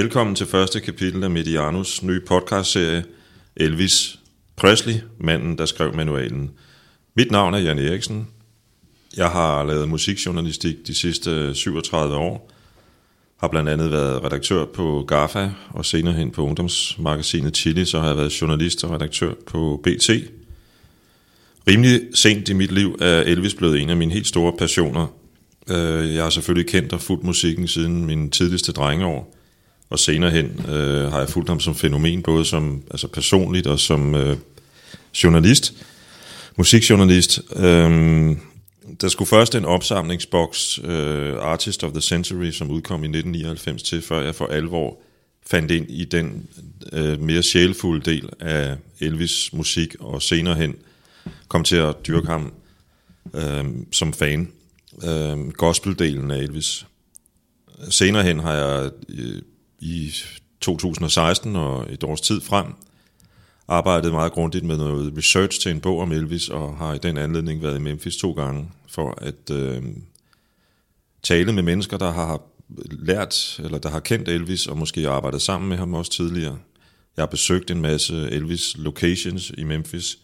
Velkommen til første kapitel af Medianus nye podcastserie Elvis Presley, manden der skrev manualen. Mit navn er Jan Eriksen. Jeg har lavet musikjournalistik de sidste 37 år. Har blandt andet været redaktør på GAFA og senere hen på ungdomsmagasinet Chili, så har jeg været journalist og redaktør på BT. Rimelig sent i mit liv er Elvis blevet en af mine helt store passioner. Øh, jeg har selvfølgelig kendt og fulgt musikken siden min tidligste drengeår, og senere hen øh, har jeg fulgt ham som fænomen, både som altså personligt og som øh, journalist, musikjournalist. Øh, der skulle først en opsamlingsboks, øh, Artist of the Century, som udkom i 1999 til, før jeg for alvor fandt ind i den øh, mere sjælfulde del af Elvis musik, og senere hen kom til at dyrke ham øh, som fan. Øh, gospeldelen af Elvis. Senere hen har jeg øh, i 2016 og et års tid frem arbejdet meget grundigt med noget research til en bog om Elvis, og har i den anledning været i Memphis to gange for at øh, tale med mennesker, der har lært, eller der har kendt Elvis, og måske arbejdet sammen med ham også tidligere. Jeg har besøgt en masse Elvis locations i Memphis.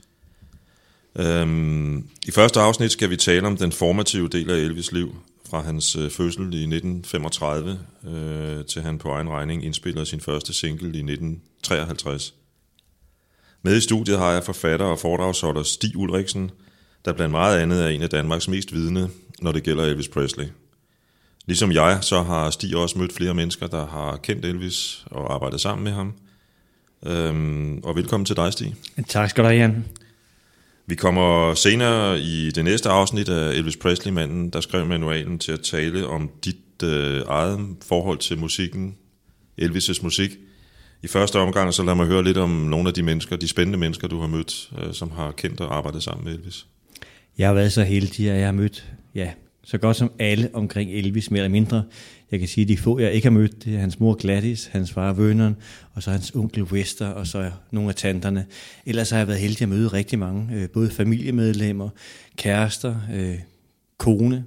Øhm, I første afsnit skal vi tale om den formative del af Elvis liv, fra hans øh, fødsel i 1935, øh, til han på egen regning indspiller sin første single i 1953. Med i studiet har jeg forfatter og foredragsholder Stig Ulriksen, der blandt meget andet er en af Danmarks mest vidne, når det gælder Elvis Presley. Ligesom jeg, så har Stig også mødt flere mennesker, der har kendt Elvis og arbejdet sammen med ham. Øhm, og velkommen til dig, Stig. Tak skal du have, Jan. Vi kommer senere i det næste afsnit af Elvis Presley-manden, der skrev manualen til at tale om dit øh, eget forhold til musikken, Elvis' musik. I første omgang, så lad mig høre lidt om nogle af de mennesker, de spændende mennesker, du har mødt, øh, som har kendt og arbejdet sammen med Elvis. Jeg har været så heldig, at jeg har mødt ja, så godt som alle omkring Elvis, mere eller mindre. Jeg kan sige, at de få, jeg ikke har mødt, det er hans mor Gladys, hans far Vernon, og så hans onkel Wester, og så nogle af tanterne. Ellers har jeg været heldig at møde rigtig mange, øh, både familiemedlemmer, kærester, øh, kone,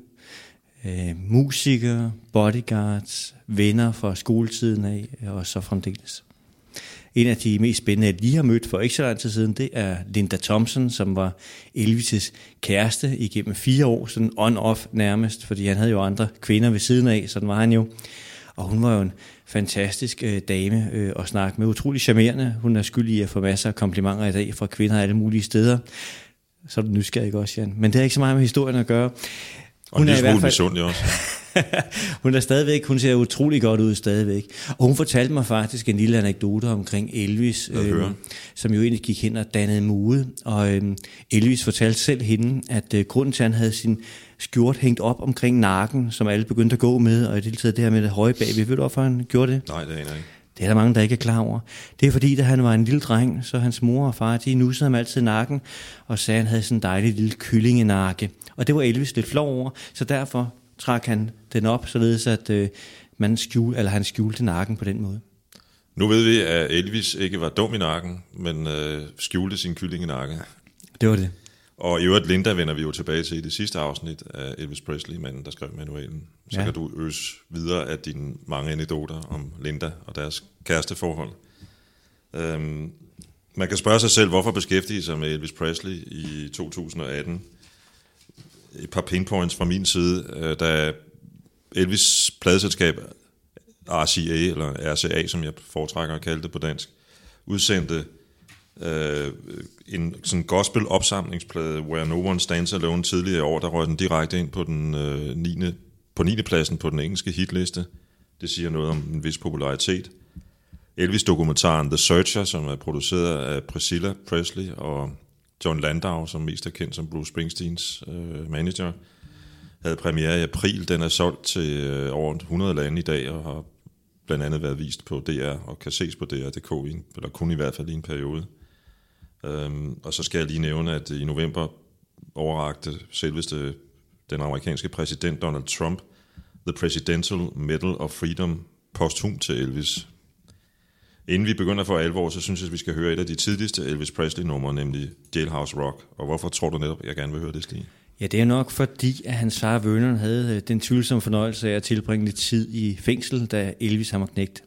øh, musikere, bodyguards, venner fra skoletiden af, og så fremdeles. En af de mest spændende, jeg lige har mødt for ikke så lang tid siden, det er Linda Thompson, som var Elvis' kæreste igennem fire år, sådan on-off nærmest, fordi han havde jo andre kvinder ved siden af, sådan var han jo. Og hun var jo en fantastisk øh, dame øh, at snakke med, utrolig charmerende. Hun er skyldig i at få masser af komplimenter i dag fra kvinder alle mulige steder. Så er du nysgerrig også, Jan. Men det har ikke så meget med historien at gøre. Og hun er i hvert fald... også. hun er stadigvæk, hun ser utrolig godt ud stadigvæk. Og hun fortalte mig faktisk en lille anekdote omkring Elvis, øh, som jo egentlig gik hen og dannede mude. Og øh, Elvis fortalte selv hende, at øh, grunden til, at han havde sin skjort hængt op omkring nakken, som alle begyndte at gå med, og i det taget det her med det høje bagved. Ved du, hvorfor han gjorde det? Nej, det er ikke. Det er der mange, der ikke er klar over. Det er fordi, da han var en lille dreng, så hans mor og far, de nussede ham altid nakken, og sagde, at han havde sådan en dejlig lille kyllingenakke. Og det var Elvis lidt flov over, så derfor trak han den op, således at øh, man skjul, eller han skjulte nakken på den måde. Nu ved vi, at Elvis ikke var dum i nakken, men øh, skjulte sin kylling i nakken. Det var det. Og i øvrigt Linda vender vi jo tilbage til i det sidste afsnit af Elvis Presley, manden der skrev manualen. Så ja. kan du øse videre af dine mange anekdoter om Linda og deres kæresteforhold. Øhm, man kan spørge sig selv, hvorfor beskæftige sig med Elvis Presley i 2018? Et par pinpoints fra min side. Øh, da Elvis pladeselskab RCA, eller RCA, som jeg foretrækker at kalde det på dansk, udsendte øh, en sådan gospel opsamlingsplade, Where No One Stands Alone tidligere i år, der røg den direkte ind på den øh, 9. på 9. pladsen på den engelske hitliste. Det siger noget om en vis popularitet. Elvis-dokumentaren The Searcher, som er produceret af Priscilla Presley og John Landau, som mest er kendt som Bruce Springsteens øh, manager, havde premiere i april. Den er solgt til øh, over 100 lande i dag og har blandt andet været vist på DR og kan ses på DR.dk, eller kun i hvert fald i en periode. Øhm, og så skal jeg lige nævne, at i november overrakte selveste den amerikanske præsident Donald Trump The Presidential Medal of Freedom posthum til Elvis. Inden vi begynder for alvor, så synes jeg, at vi skal høre et af de tidligste Elvis Presley-numre, nemlig Jailhouse Rock. Og hvorfor tror du netop, at jeg gerne vil høre det, Stig? Ja, det er nok fordi, at hans far Vernon havde øh, den tvivlsomme fornøjelse af at tilbringe lidt tid i fængsel, da Elvis ham var knægt.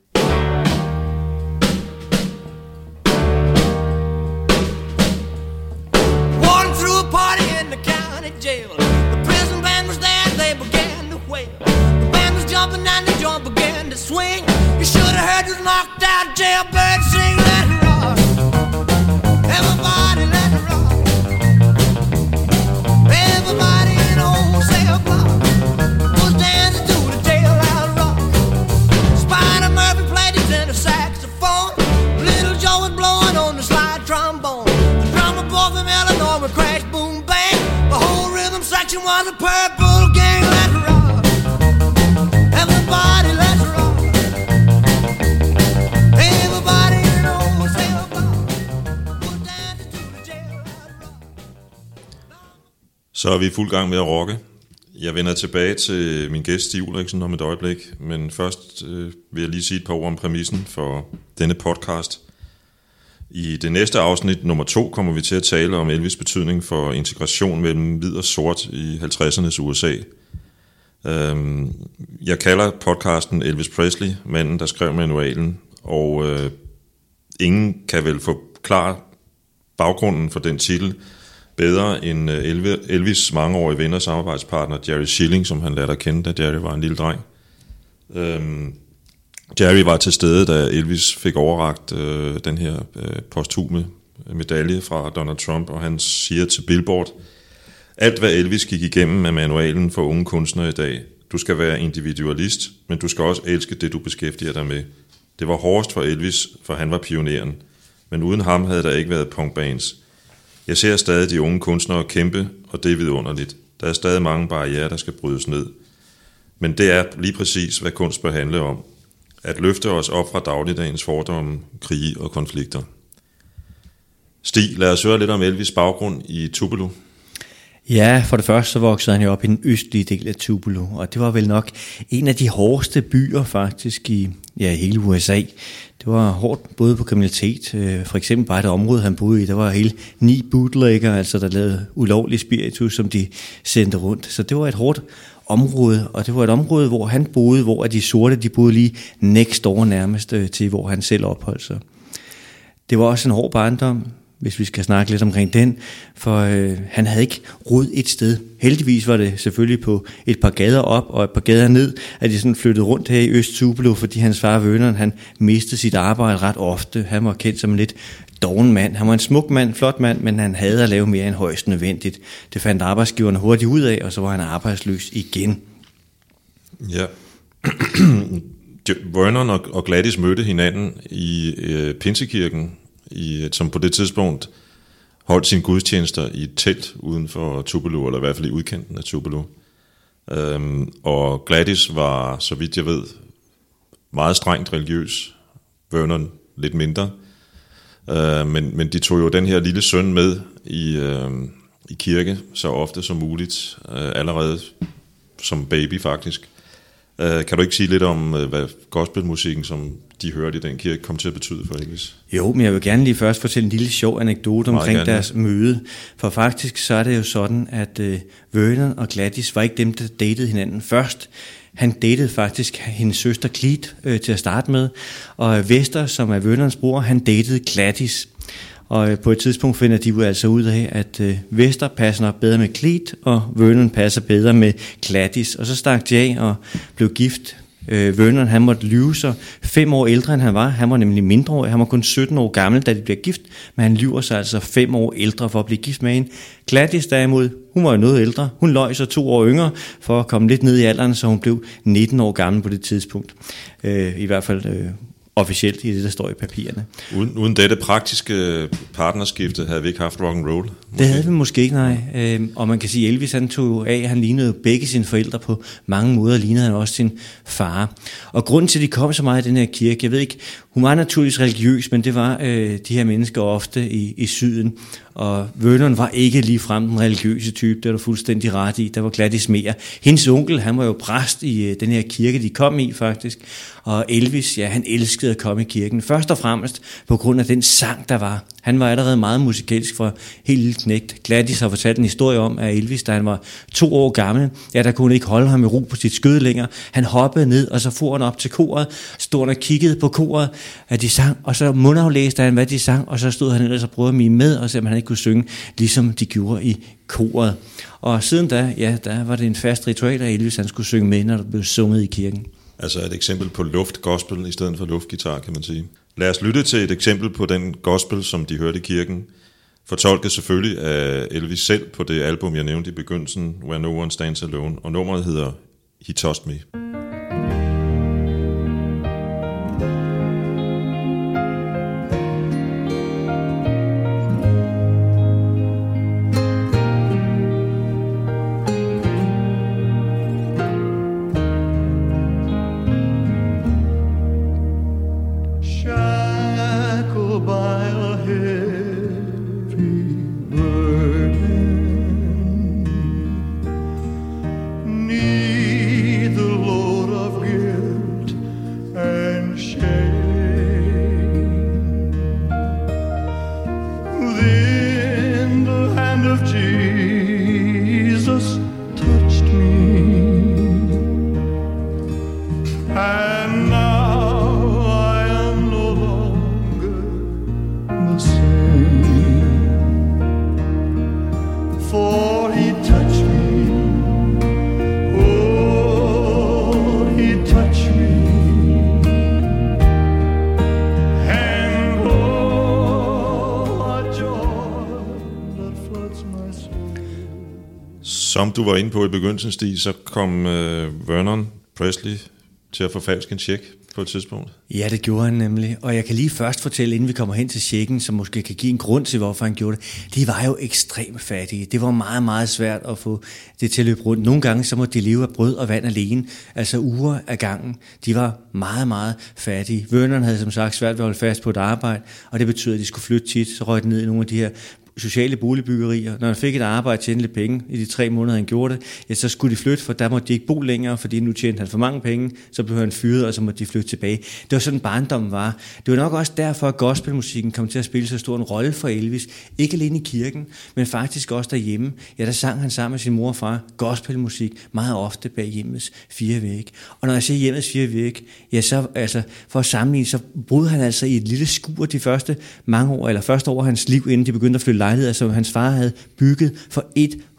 Jumping and the jump began to swing. You should have heard you knocked out. Rhythm section was a purple gang. Let's rock. Everybody, let's rock. Everybody in old cell block was dancing to the jailhouse rock. Så er vi i fuld gang med at rocke. Jeg vender tilbage til min gæst Stig Ulriksen om et øjeblik, men først øh, vil jeg lige sige et par ord om præmissen for denne podcast. I det næste afsnit, nummer to, kommer vi til at tale om Elvis' betydning for integration mellem hvid og sort i 50'ernes USA. Øhm, jeg kalder podcasten Elvis Presley, manden der skrev manualen, og øh, ingen kan vel forklare baggrunden for den titel bedre end øh, Elvis mangeårige ven og samarbejdspartner Jerry Schilling, som han lærte at kende, da Jerry var en lille dreng. Øhm, Jerry var til stede, da Elvis fik overragt øh, den her øh, posthume medalje fra Donald Trump, og han siger til Billboard, alt hvad Elvis gik igennem med manualen for unge kunstnere i dag. Du skal være individualist, men du skal også elske det, du beskæftiger dig med. Det var hårdest for Elvis, for han var pioneren. Men uden ham havde der ikke været punkbands. Jeg ser stadig de unge kunstnere kæmpe, og det er vidunderligt. Der er stadig mange barriere, der skal brydes ned. Men det er lige præcis, hvad kunst bør handle om. At løfte os op fra dagligdagens fordomme, krige og konflikter. Stig, lad os høre lidt om Elvis baggrund i Tupelo. Ja, for det første så voksede han jo op i den østlige del af Tupelo, og det var vel nok en af de hårdeste byer faktisk i ja, hele USA. Det var hårdt både på kriminalitet, øh, for eksempel bare det område, han boede i, der var hele ni bootlegger, altså der lavede ulovlig spiritus, som de sendte rundt. Så det var et hårdt område, og det var et område, hvor han boede, hvor de sorte, de boede lige next door nærmest øh, til, hvor han selv opholdt sig. Det var også en hård barndom, hvis vi skal snakke lidt omkring den, for øh, han havde ikke rod et sted. Heldigvis var det selvfølgelig på et par gader op og et par gader ned, at de sådan flyttede rundt her i Øst Tupelo, fordi hans far Vøneren, han mistede sit arbejde ret ofte. Han var kendt som en lidt doven mand. Han var en smuk mand, flot mand, men han havde at lave mere end højst nødvendigt. Det fandt arbejdsgiverne hurtigt ud af, og så var han arbejdsløs igen. Ja. Vernon og, og Gladys mødte hinanden i øh, Pinsekirken, i, som på det tidspunkt holdt sine gudstjenester i et telt uden for Tupelo, eller i hvert fald i udkanten af Tupelo. Øhm, og Gladys var, så vidt jeg ved, meget strengt religiøs. Vernon lidt mindre. Øh, men, men de tog jo den her lille søn med i, øh, i kirke så ofte som muligt, øh, allerede som baby faktisk. Øh, kan du ikke sige lidt om, øh, hvad gospelmusikken, som de hørte i den kirke, kom til at betyde for Elvis? Jo, men jeg vil gerne lige først fortælle en lille sjov anekdote Meget omkring gerne. deres møde. For faktisk så er det jo sådan, at øh, Vernon og Gladys var ikke dem, der datede hinanden først. Han datede faktisk hendes søster Cleet øh, til at starte med, og Vester, som er Vernons bror, han datede Gladys. Og øh, på et tidspunkt finder de jo altså ud af, at øh, Vester passer bedre med Klit, og Vernon passer bedre med Gladys. Og så stak de af og blev gift. Øh, Vernon han måtte lyve sig fem år ældre end han var. Han var nemlig mindreårig. Han var kun 17 år gammel, da de blev gift. Men han lyver sig altså fem år ældre for at blive gift med hende. Gladys derimod, hun var jo noget ældre. Hun løj sig to år yngre for at komme lidt ned i alderen, så hun blev 19 år gammel på det tidspunkt. Øh, I hvert fald øh, officielt i det, der står i papirerne. Uden, uden dette praktiske partnerskifte havde vi ikke haft rock and roll. Det havde vi måske ikke, nej. Øhm, og man kan sige, at Elvis han tog af, han lignede begge sine forældre på mange måder, lignede han også sin far. Og grunden til, at de kom så meget i den her kirke, jeg ved ikke, hun var naturligvis religiøs, men det var øh, de her mennesker ofte i, i syden. Og Vernon var ikke lige frem den religiøse type, det var du fuldstændig ret i. Der var Gladys mere. Hendes onkel, han var jo præst i øh, den her kirke, de kom i faktisk. Og Elvis, ja, han elskede at komme i kirken. Først og fremmest på grund af den sang, der var. Han var allerede meget musikalsk fra helt lille knægt. Gladys har fortalt en historie om, at Elvis, da han var to år gammel, ja, der kunne ikke holde ham i ro på sit skød længere. Han hoppede ned, og så for han op til koret, stod og kiggede på koret, at de sang, og så mundaflæste han, hvad de sang, og så stod han ellers og prøvede at mime med, og se, om han stadig kunne synge, ligesom de gjorde i koret. Og siden da, ja, der var det en fast ritual, at Elvis han skulle synge med, når der blev sunget i kirken. Altså et eksempel på luftgospel i stedet for luftgitar, kan man sige. Lad os lytte til et eksempel på den gospel, som de hørte i kirken. Fortolket selvfølgelig af Elvis selv på det album, jeg nævnte i begyndelsen, Where No One Stands Alone, og nummeret hedder He Tossed Me. Du var inde på i begyndelsen, Stig, så kom øh, Vernon Presley til at forfalske en check på et tidspunkt. Ja, det gjorde han nemlig. Og jeg kan lige først fortælle, inden vi kommer hen til tjekken, som måske kan give en grund til, hvorfor han gjorde det. De var jo ekstremt fattige. Det var meget, meget svært at få det til at løbe rundt. Nogle gange så måtte de leve af brød og vand alene, altså uger af gangen. De var meget, meget fattige. Vernon havde som sagt svært ved at holde fast på et arbejde, og det betød, at de skulle flytte tit, så røg de ned i nogle af de her sociale boligbyggerier. Når han fik et arbejde, tjente lidt penge i de tre måneder, han gjorde det, ja, så skulle de flytte, for der måtte de ikke bo længere, fordi nu tjente han for mange penge, så blev han fyret, og så måtte de flytte tilbage. Det var sådan barndommen var. Det var nok også derfor, at gospelmusikken kom til at spille så stor en rolle for Elvis. Ikke alene i kirken, men faktisk også derhjemme. Ja, der sang han sammen med sin mor og far gospelmusik meget ofte bag hjemmets fire væg. Og når jeg siger hjemmets fire væg, ja, så altså, for at sammenligne, så boede han altså i et lille skur de første mange år, eller første år af hans liv, inden de begyndte at flytte lejligheder, som altså, hans far havde bygget for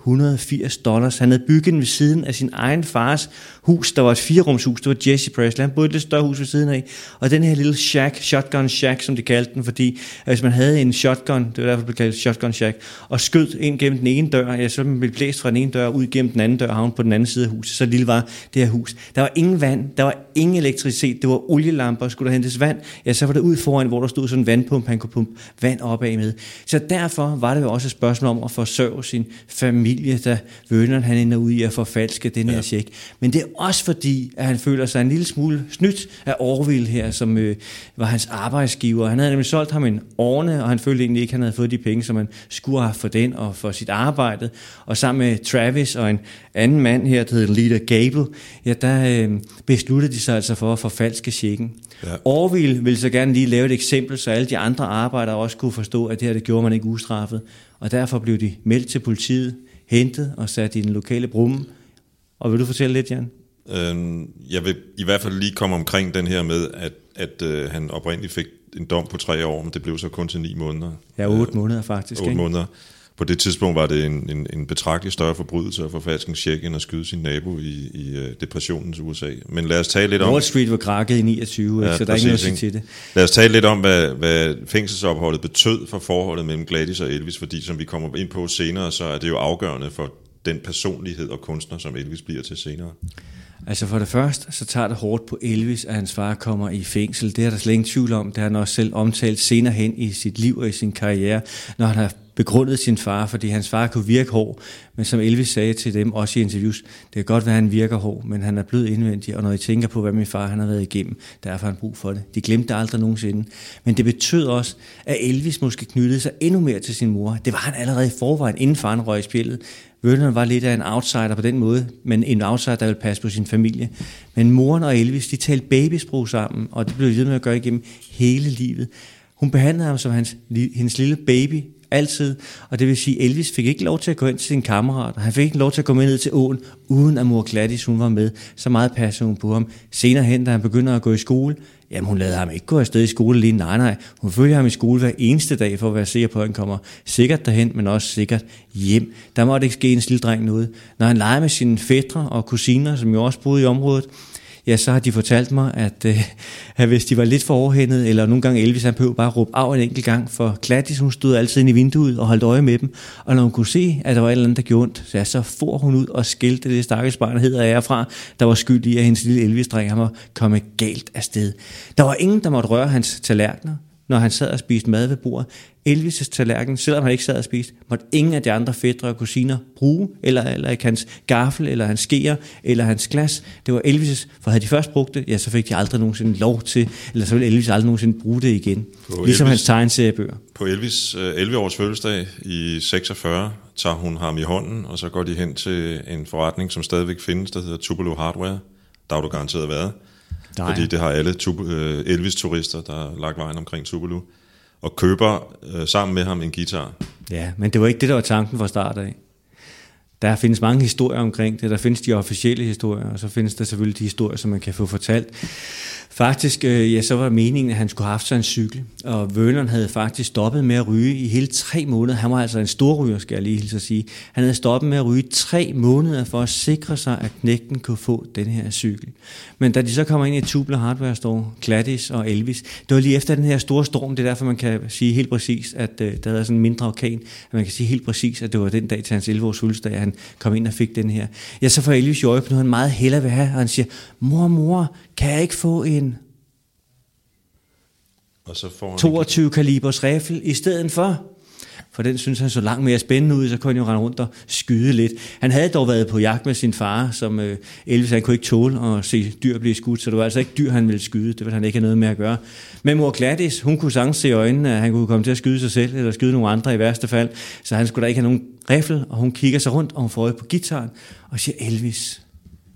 180 dollars. Han havde bygget den ved siden af sin egen fars hus. Der var et firerumshus, det var Jesse Presley. Han boede et lidt større hus ved siden af. Og den her lille shack, shotgun shack, som de kaldte den, fordi hvis man havde en shotgun, det var derfor, det blev kaldt shotgun shack, og skød ind gennem den ene dør, ja, så blev blæst fra den ene dør ud gennem den anden dør og på den anden side af huset. Så lille var det her hus. Der var ingen vand, der var ingen elektricitet, det var olielamper, skulle der hentes vand, ja, så var det ud foran, hvor der stod sådan en vandpumpe, han kunne pumpe vand op af med. Så derfor var det jo også et spørgsmål om at forsørge sin familie, da Vernon han ender ud i at forfalske den her check. Men det er også fordi, at han føler sig en lille smule snydt af Orville her, som øh, var hans arbejdsgiver. Han havde nemlig solgt ham en årne, og han følte egentlig ikke, at han havde fået de penge, som han skulle have for den og for sit arbejde. Og sammen med Travis og en anden mand her, der hedder Lita Gable, ja, der øh, besluttede de sig altså for at forfalske checken. Ja. Orville ville så gerne lige lave et eksempel, så alle de andre arbejdere også kunne forstå, at det her det gjorde man ikke ustraffet. Og derfor blev de meldt til politiet, hentet og sat i den lokale brumme. Og vil du fortælle lidt, Jan? Øhm, jeg vil i hvert fald lige komme omkring den her med, at, at øh, han oprindeligt fik en dom på tre år, men det blev så kun til ni måneder. Ja, otte måneder faktisk. Otte ikke? måneder. På det tidspunkt var det en, en, en betragtelig større forbrydelse at forfalske en check end at skyde sin nabo i, i uh, depressionens USA. Men lad os tale lidt om... Wall Street var krakket i 29, ja, så der er ikke noget at til det. Lad os tale lidt om, hvad, hvad fængselsopholdet betød for forholdet mellem Gladys og Elvis, fordi som vi kommer ind på senere, så er det jo afgørende for den personlighed og kunstner, som Elvis bliver til senere. Altså for det første, så tager det hårdt på Elvis, at hans far kommer i fængsel. Det er der slet ingen tvivl om. Det har han også selv omtalt senere hen i sit liv og i sin karriere, når han har begrundet sin far, fordi hans far kunne virke hård, men som Elvis sagde til dem, også i interviews, det kan godt være, at han virker hård, men han er blevet indvendig, og når I tænker på, hvad min far han har været igennem, derfor har han brug for det. De glemte det aldrig nogensinde. Men det betød også, at Elvis måske knyttede sig endnu mere til sin mor. Det var han allerede i forvejen, inden faren røg i spillet. Vernon var lidt af en outsider på den måde, men en outsider, der ville passe på sin familie. Men moren og Elvis, de talte babysprog sammen, og det blev de ved med at gøre igennem hele livet. Hun behandlede ham som hans, hendes lille baby, altid. Og det vil sige, Elvis fik ikke lov til at gå ind til sin kammerat. Han fik ikke lov til at gå med ned til åen, uden at mor Gladys hun var med. Så meget passede hun på ham. Senere hen, da han begynder at gå i skole, jamen hun lader ham ikke gå afsted i skole lige. Nej, nej. Hun følger ham i skole hver eneste dag, for at være sikker på, at han kommer sikkert derhen, men også sikkert hjem. Der måtte ikke ske en lille dreng noget. Når han leger med sine fædre og kusiner, som jo også boede i området, ja, så har de fortalt mig, at, øh, at hvis de var lidt for overhændet, eller nogle gange Elvis, han behøvede bare at råbe af en enkelt gang, for Gladys, hun stod altid inde i vinduet og holdt øje med dem, og når hun kunne se, at der var et eller andet, der gjorde ondt, så, ja, så for hun ud og skældte det stakkels barn, hedder jeg fra, der var skyld i, at hendes lille Elvis-dreng han var kommet galt afsted. Der var ingen, der måtte røre hans tallerkener, når han sad og spiste mad ved bordet. Elvis' tallerken, selvom han ikke sad og spiste, måtte ingen af de andre fædre og kusiner bruge, eller, eller ikke hans gaffel, eller hans skeer, eller hans glas. Det var Elvis' for havde de først brugt det, ja, så fik de aldrig nogensinde lov til, eller så ville Elvis aldrig nogensinde bruge det igen. På ligesom Elvis- hans tegneseriebøger. På Elvis' øh, 11-års fødselsdag i 46 tager hun ham i hånden, og så går de hen til en forretning, som stadigvæk findes, der hedder Tupelo Hardware. Der har du garanteret været. Nej. Fordi det har alle øh, Elvis-turister, der har lagt vejen omkring Tupelo. Og køber øh, sammen med ham en guitar. Ja, men det var ikke det, der var tanken fra start af. Der findes mange historier omkring det. Der findes de officielle historier, og så findes der selvfølgelig de historier, som man kan få fortalt. Faktisk, øh, ja, så var meningen, at han skulle have haft sig en cykel, og Vernon havde faktisk stoppet med at ryge i hele tre måneder. Han var altså en stor ryger, skal jeg lige hilse at sige. Han havde stoppet med at ryge i tre måneder for at sikre sig, at knægten kunne få den her cykel. Men da de så kommer ind i Tubler Hardware Store, Gladys og Elvis, det var lige efter den her store storm, det er derfor, man kan sige helt præcis, at øh, der havde sådan en mindre orkan, at man kan sige helt præcis, at det var den dag til hans 11-års fødselsdag, at han kom ind og fik den her. Ja, så får Elvis jo øje på noget, han meget hellere vil have, og han siger, mor, mor, kan jeg ikke få en og så får han 22 kalibers rifle i stedet for. For den synes han så langt mere spændende ud, så kunne han jo rende rundt og skyde lidt. Han havde dog været på jagt med sin far, som øh, Elvis han kunne ikke tåle at se dyr blive skudt, så det var altså ikke dyr, han ville skyde. Det ville han ikke have noget med at gøre. Men mor Gladys, hun kunne sagtens se i øjnene, at han kunne komme til at skyde sig selv, eller skyde nogle andre i værste fald. Så han skulle da ikke have nogen rifle, og hun kigger sig rundt, og hun får øje på gitaren, og siger, Elvis,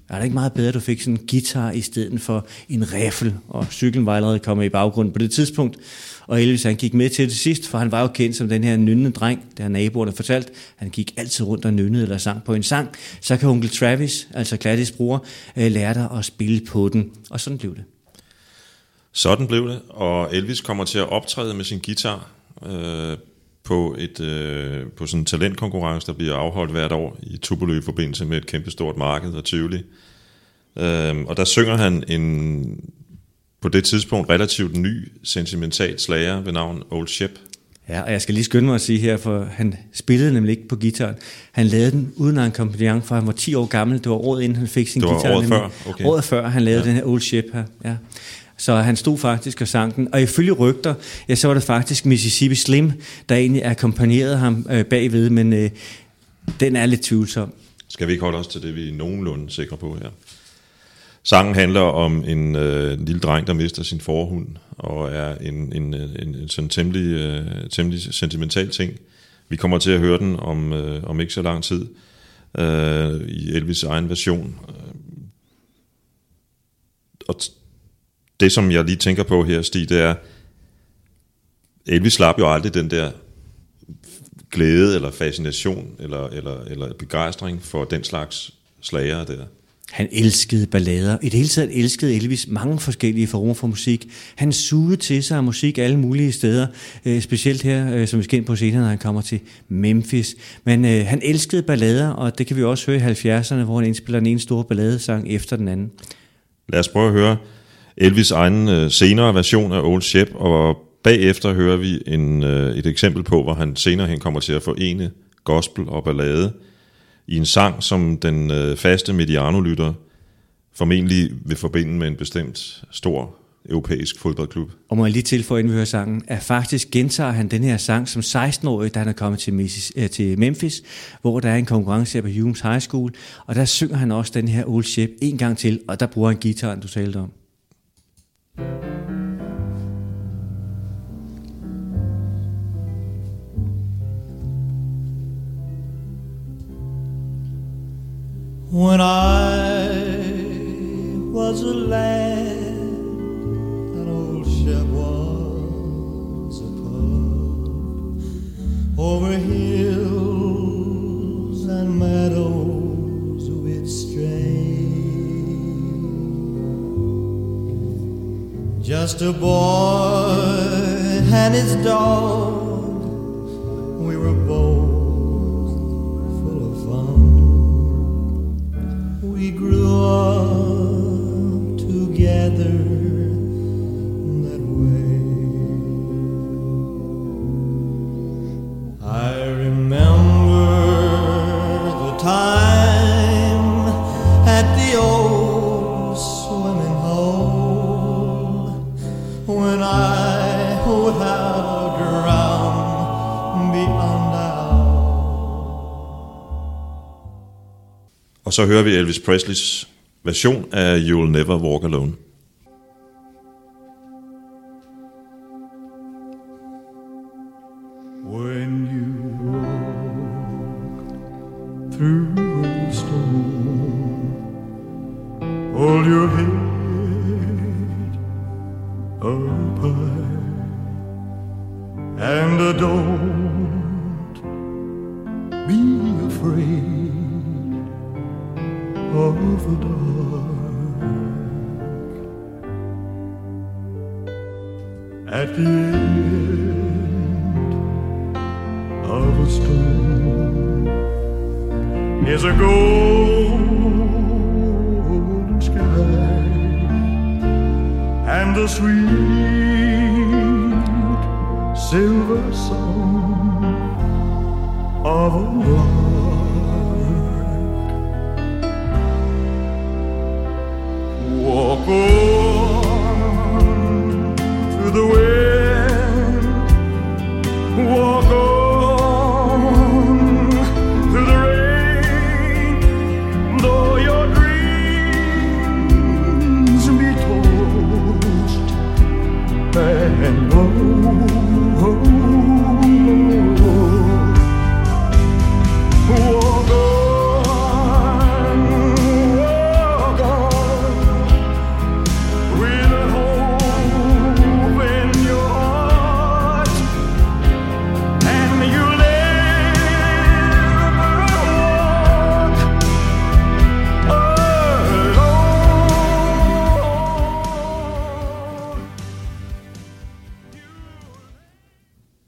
er det ikke meget bedre, at du fik sådan en guitar i stedet for en riffel? Og cyklen var allerede kommet i baggrunden på det tidspunkt. Og Elvis han gik med til det sidst, for han var jo kendt som den her nynnende dreng, der har naboerne fortalt. Han gik altid rundt og nynnede eller sang på en sang. Så kan onkel Travis, altså Gladys bror, øh, lære dig at spille på den. Og sådan blev det. Sådan blev det, og Elvis kommer til at optræde med sin guitar øh, på, et, øh, på sådan en talentkonkurrence, der bliver afholdt hvert år i Tupelo i forbindelse med et kæmpestort marked og Tivoli. Øh, og der synger han en på det tidspunkt relativt ny sentimental slager ved navn Old Shep. Ja, og jeg skal lige skynde mig at sige her, for han spillede nemlig ikke på gitaren. Han lavede den uden akkompagnement, for han var 10 år gammel. Det var året inden han fik sin Det var guitar. året nemlig. før, okay. Året før han lavede ja. den her Old Ship her. Ja. Så han stod faktisk og sang den. Og ifølge rygter, ja, så var det faktisk Mississippi Slim, der egentlig akkompagnerede ham øh, bagved, men øh, den er lidt tvivlsom. Skal vi ikke holde os til det, vi er nogenlunde sikre på her? Sangen handler om en, øh, en lille dreng, der mister sin forhund, og er en, en, en, en sådan temmelig, øh, temmelig sentimental ting. Vi kommer til at høre den om, øh, om ikke så lang tid øh, i Elvis' egen version. Og t- det, som jeg lige tænker på her, Stig, det er, Elvis slap jo aldrig den der glæde eller fascination eller, eller, eller begejstring for den slags slagere der. Han elskede ballader. I det hele taget elskede Elvis mange forskellige former for musik. Han sugede til sig af musik alle mulige steder. Øh, specielt her, øh, som vi skal ind på senere, når han kommer til Memphis. Men øh, han elskede ballader, og det kan vi også høre i 70'erne, hvor han indspiller den ene store balladesang efter den anden. Lad os prøve at høre Elvis' egen øh, senere version af Old Shep, og bagefter hører vi en, øh, et eksempel på, hvor han senere hen kommer til at forene gospel og ballade i en sang, som den øh, faste mediano-lytter formentlig vil forbinde med en bestemt stor europæisk fodboldklub. Og må jeg lige tilføje, inden vi hører sangen, at faktisk gentager han den her sang som 16-årig, da han er kommet til, øh, til Memphis, hvor der er en konkurrence her på Humes High School, og der synger han også den her Old Ship en gang til, og der bruger han gitaren, du talte om. When I was a lad, an old ship was a pup over hills and meadows Just a boy and his dog, we were both full of fun. We grew up together when I would have drowned beyond doubt. Og så hører vi Elvis Presleys version af You'll Never Walk Alone.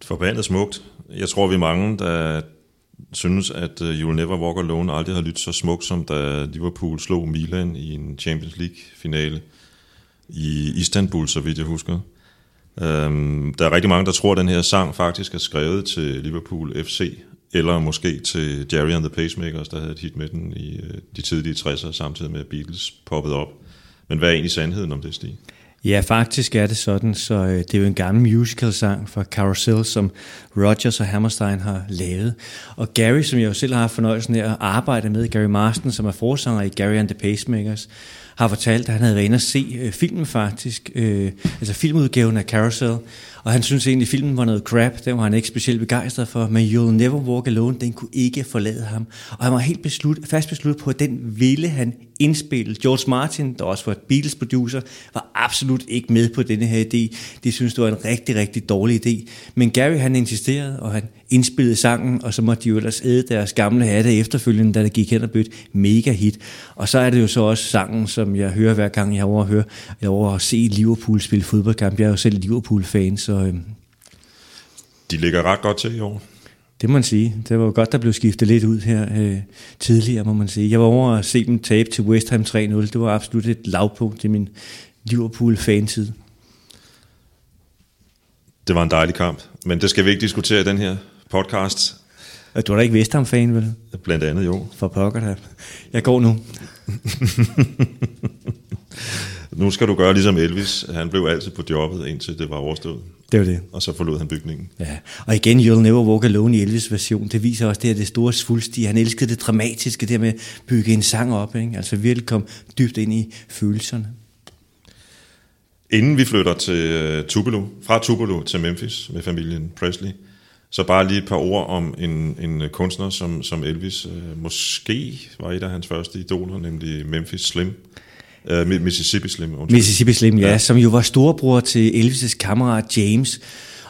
Forbandet smukt. Jeg tror, vi er mange, der synes, at øh, You'll Never Walk Alone aldrig har lyttet så smukt, som da Liverpool slog Milan i en Champions League-finale i Istanbul, så vidt jeg husker. Um, der er rigtig mange, der tror, at den her sang faktisk er skrevet til Liverpool FC, eller måske til Jerry and the Pacemakers, der havde et hit med den i øh, de tidlige 60'ere, samtidig med at Beatles poppede op. Men hvad er egentlig sandheden om det, Stig? Ja, faktisk er det sådan, så øh, det er jo en gammel musical-sang fra Carousel, som Rogers og Hammerstein har lavet. Og Gary, som jeg jo selv har haft fornøjelsen af at arbejde med, Gary Marston, som er forsanger i Gary and the Pacemakers, har fortalt, at han havde været inde og se øh, filmen faktisk, øh, altså filmudgaven af Carousel, og han synes egentlig, at filmen var noget crap, den var han ikke specielt begejstret for, men You'll Never Walk Alone, den kunne ikke forlade ham. Og han var helt beslut, fast besluttet på, at den ville han indspille. George Martin, der også var et Beatles producer, var absolut ikke med på denne her idé. De synes det var en rigtig, rigtig dårlig idé. Men Gary han insisterede, og han indspillede sangen, og så måtte de jo ellers æde deres gamle hatte efterfølgende, da det gik hen og blev et mega hit. Og så er det jo så også sangen, som jeg hører hver gang, jeg er over at høre, jeg er over at se Liverpool spille fodboldkamp. Jeg er jo selv Liverpool-fan, så Øh... De ligger ret godt til i år det må man sige. Det var jo godt, der blev skiftet lidt ud her øh, tidligere, må man sige. Jeg var over at se dem tabe til West Ham 3-0. Det var absolut et lavpunkt i min Liverpool-fantid. Det var en dejlig kamp, men det skal vi ikke diskutere i den her podcast. Du er da ikke West Ham-fan, vel? Blandt andet jo. For pokker da. Jeg går nu. nu skal du gøre ligesom Elvis. Han blev altid på jobbet, indtil det var overstået. Det var det. Og så forlod han bygningen. Ja, og igen, You'll Never Walk Alone i Elvis version, det viser også det her, det store svulstige. Han elskede det dramatiske, det med at bygge en sang op, ikke? altså virkelig kom dybt ind i følelserne. Inden vi flytter til øh, Tupelo, fra Tupelo til Memphis med familien Presley, så bare lige et par ord om en, en kunstner, som, som Elvis øh, måske var et af hans første idoler, nemlig Memphis Slim. Øh, Mississippi Slim. Undskyld. Mississippi Slim, ja, ja, som jo var storebror til Elvis' kammerat James,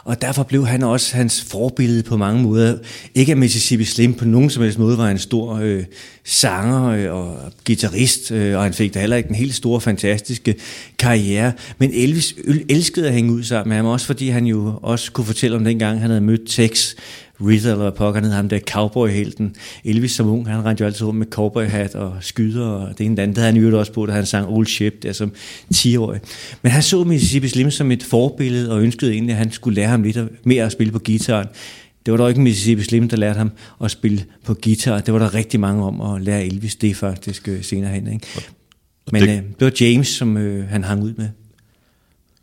og derfor blev han også hans forbillede på mange måder. Ikke at Mississippi Slim på nogen som helst måde var en stor øh, sanger øh, og guitarist, øh, og han fik da heller ikke en helt stor, fantastiske karriere. Men Elvis elskede at hænge ud sammen med ham, også fordi han jo også kunne fortælle om dengang, han havde mødt Tex Ritter, eller hvad pokker ham der cowboy-helten. Elvis som ung, han rendte jo altid rundt med cowboy-hat og skyder, og det ene andet. Det havde han jo også på, da han sang Old Ship, der som 10-årig. Men han så Mississippi Slim som et forbillede, og ønskede egentlig, at han skulle lære ham lidt mere at spille på gitaren. Det var dog ikke Mississippi Slim, der lærte ham at spille på guitar. Det var der rigtig mange om at lære Elvis det faktisk øh, senere hen. Ikke? Men det, øh, det var James, som øh, han hang ud med.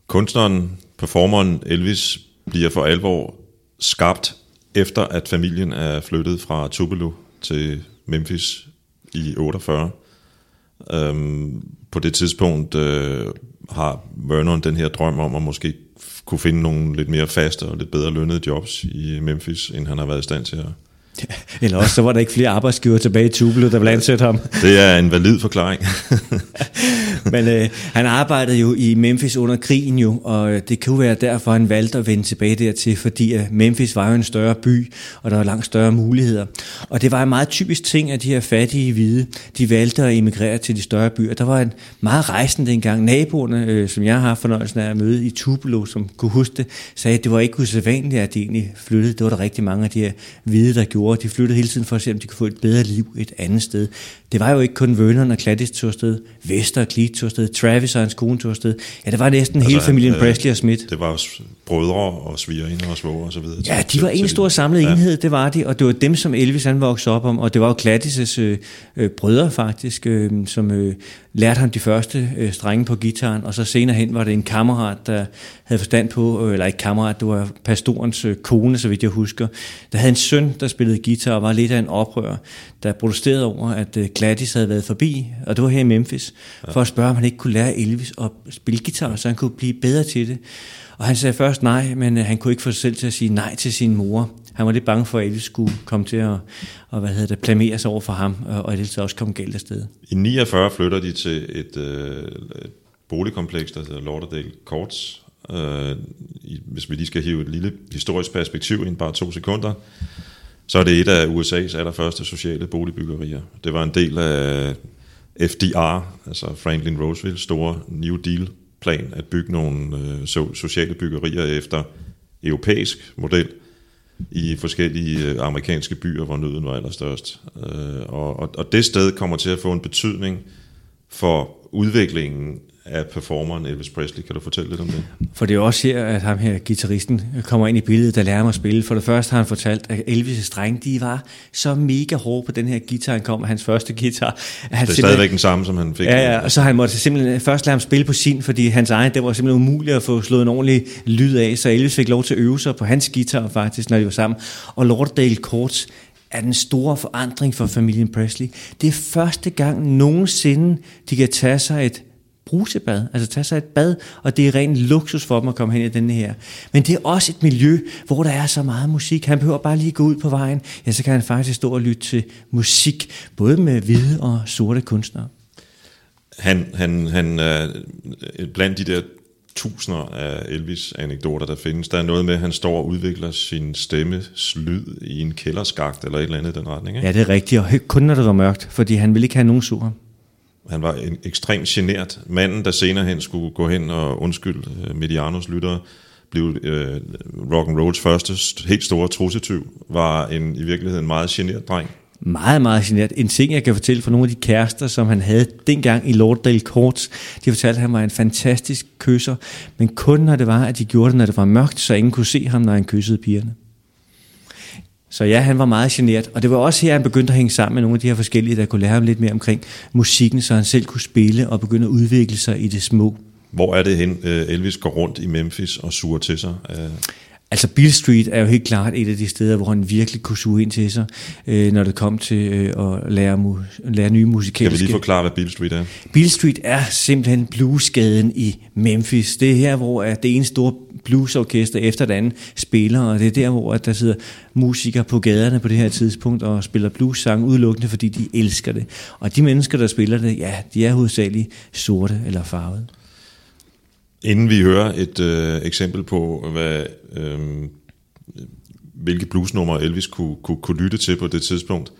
Kunstneren, performeren Elvis bliver for alvor skabt efter at familien er flyttet fra Tupelo til Memphis i 48. Øhm, på det tidspunkt øh, har Vernon den her drøm om at måske kunne finde nogle lidt mere faste og lidt bedre lønnede jobs i Memphis, end han har været i stand til at Eller også så var der ikke flere arbejdsgiver tilbage i Tupelo, der ville ansætte ham. Det er en valid forklaring. Men øh, han arbejdede jo i Memphis under krigen jo, og øh, det kunne være derfor, han valgte at vende tilbage dertil, fordi øh, Memphis var jo en større by, og der var langt større muligheder. Og det var en meget typisk ting, at de her fattige hvide, de valgte at emigrere til de større byer. Der var en meget rejsende dengang. Naboerne, øh, som jeg har fornøjelsen af at møde i Tupelo, som kunne huske det, sagde, at det var ikke usædvanligt, at de egentlig flyttede. Det var der rigtig mange af de her hvide, der gjorde. De flyttede hele tiden for at se, om de kunne få et bedre liv et andet sted. Det var jo ikke kun Vernon og Gladys tog afsted, Vester og Cleet tog afsted, Travis og hans kone tog afsted. Ja, det var næsten altså, hele familien øh, Presley og Smith. Det var brødre og svigerinder og svoger og så videre. Ja, de var en stor samlet ja. enhed, det var de, og det var dem, som Elvis han voksede op om, og det var jo Gladys' øh, øh, brødre faktisk, øh, som øh, lærte ham de første øh, strenge på gitaren, og så senere hen var det en kammerat, der havde forstand på, øh, eller ikke kammerat, det var pastorens øh, kone, så vidt jeg husker, der havde en søn, der spillede guitar og var lidt af en oprør, der protesterede over, at øh, Gladys havde været forbi, og det var her i Memphis, ja. for at spørge, om han ikke kunne lære Elvis at spille guitar, så han kunne blive bedre til det. Og han sagde først nej, men øh, han kunne ikke få sig selv til at sige nej til sin mor. Han var lidt bange for, at Elvis skulle komme til at og, hvad hedder det, plamere sig over for ham, og det også kom galt afsted. I 49 flytter de til et, øh, et boligkompleks, der hedder Lauderdale Courts. Øh, hvis vi lige skal hive et lille historisk perspektiv ind bare to sekunder, så er det et af USA's allerførste sociale boligbyggerier. Det var en del af FDR, altså Franklin Roosevelts store New Deal plan at bygge nogle øh, sociale byggerier efter europæisk model i forskellige øh, amerikanske byer, hvor nøden var allerstørst. Øh, og, og, og det sted kommer til at få en betydning for udviklingen af performeren Elvis Presley. Kan du fortælle lidt om det? For det er også her, at ham her, gitarristen, kommer ind i billedet, der lærer mig at spille. For det første har han fortalt, at Elvis' strenge, de var så mega hårde på den her guitar, han kom med hans første guitar. Han det er stadigvæk den samme, som han fik. Ja, ja, og så han måtte simpelthen først lade ham spille på sin, fordi hans egen, det var simpelthen umuligt at få slået en ordentlig lyd af, så Elvis fik lov til at øve sig på hans guitar faktisk, når de var sammen. Og Lauderdale Courts, er den store forandring for familien Presley. Det er første gang nogensinde, de kan tage sig et brusebad, altså tage sig et bad, og det er ren luksus for dem at komme hen i den her. Men det er også et miljø, hvor der er så meget musik. Han behøver bare lige gå ud på vejen, ja, så kan han faktisk stå og lytte til musik, både med hvide og sorte kunstnere. Han, han, han er blandt de der tusinder af Elvis-anekdoter, der findes. Der er noget med, at han står og udvikler sin stemmes lyd i en kælderskagt, eller et eller andet i den retning. Ikke? Ja, det er rigtigt, og kun når det var mørkt, fordi han ville ikke have nogen sur. Han var en ekstremt genert. Manden, der senere hen skulle gå hen og undskylde øh, Medianos lyttere, blev øh, rock and rolls første helt store trussetyv, var en i virkeligheden en meget genert dreng. Meget, meget genert. En ting, jeg kan fortælle for nogle af de kærester, som han havde dengang i Lorddale Courts, de fortalte, at han var en fantastisk kysser, men kun når det var, at de gjorde det, når det var mørkt, så ingen kunne se ham, når han kyssede pigerne. Så ja, han var meget generet, og det var også her, han begyndte at hænge sammen med nogle af de her forskellige, der kunne lære ham lidt mere omkring musikken, så han selv kunne spille og begynde at udvikle sig i det små. Hvor er det hen, øh, Elvis går rundt i Memphis og suger til sig? Øh, Altså Bill Street er jo helt klart et af de steder, hvor han virkelig kunne suge ind til sig, øh, når det kom til øh, at lære, mu- lære nye Kan vi musikalske... lige forklare, hvad Beale Street er? Bill Street er simpelthen bluesgaden i Memphis. Det er her, hvor at det ene store bluesorkester efter det andet spiller, og det er der, hvor at der sidder musikere på gaderne på det her tidspunkt og spiller blues-sang udelukkende, fordi de elsker det. Og de mennesker, der spiller det, ja, de er hovedsageligt sorte eller farvede. Inden vi hører et øh, eksempel på, hvad, øh, hvilke bluesnumre Elvis kunne, kunne, kunne lytte til på det tidspunkt,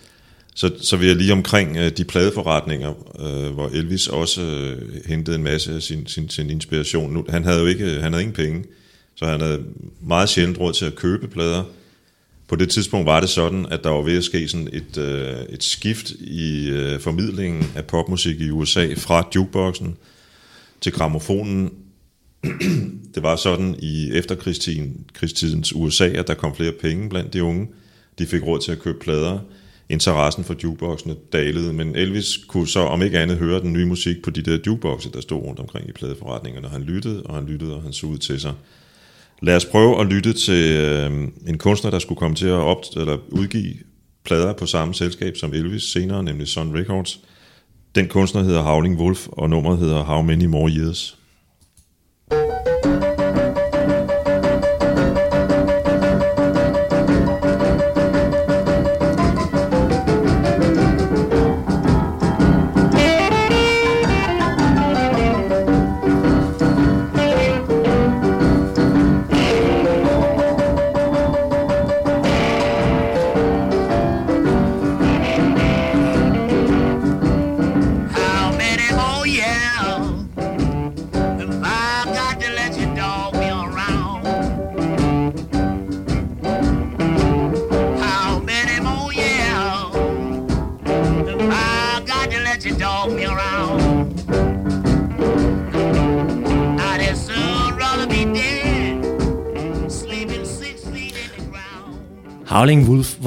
så, så vil jeg lige omkring øh, de pladeforretninger, øh, hvor Elvis også øh, hentede en masse af sin, sin, sin inspiration. Nu, han havde jo ikke, han havde ingen penge, så han havde meget sjældent råd til at købe plader. På det tidspunkt var det sådan, at der var ved at ske sådan et, øh, et skift i øh, formidlingen af popmusik i USA fra jukeboxen til gramofonen, det var sådan i efterkrigstidens USA, at der kom flere penge blandt de unge. De fik råd til at købe plader. Interessen for jukeboxene dalede, men Elvis kunne så om ikke andet høre den nye musik på de der jukeboxe, der stod rundt omkring i pladeforretningerne. Han lyttede, og han lyttede, og han sugede til sig. Lad os prøve at lytte til øh, en kunstner, der skulle komme til at op, eller udgive plader på samme selskab som Elvis senere, nemlig Sun Records. Den kunstner hedder Howling Wolf, og nummeret hedder How Many More Years.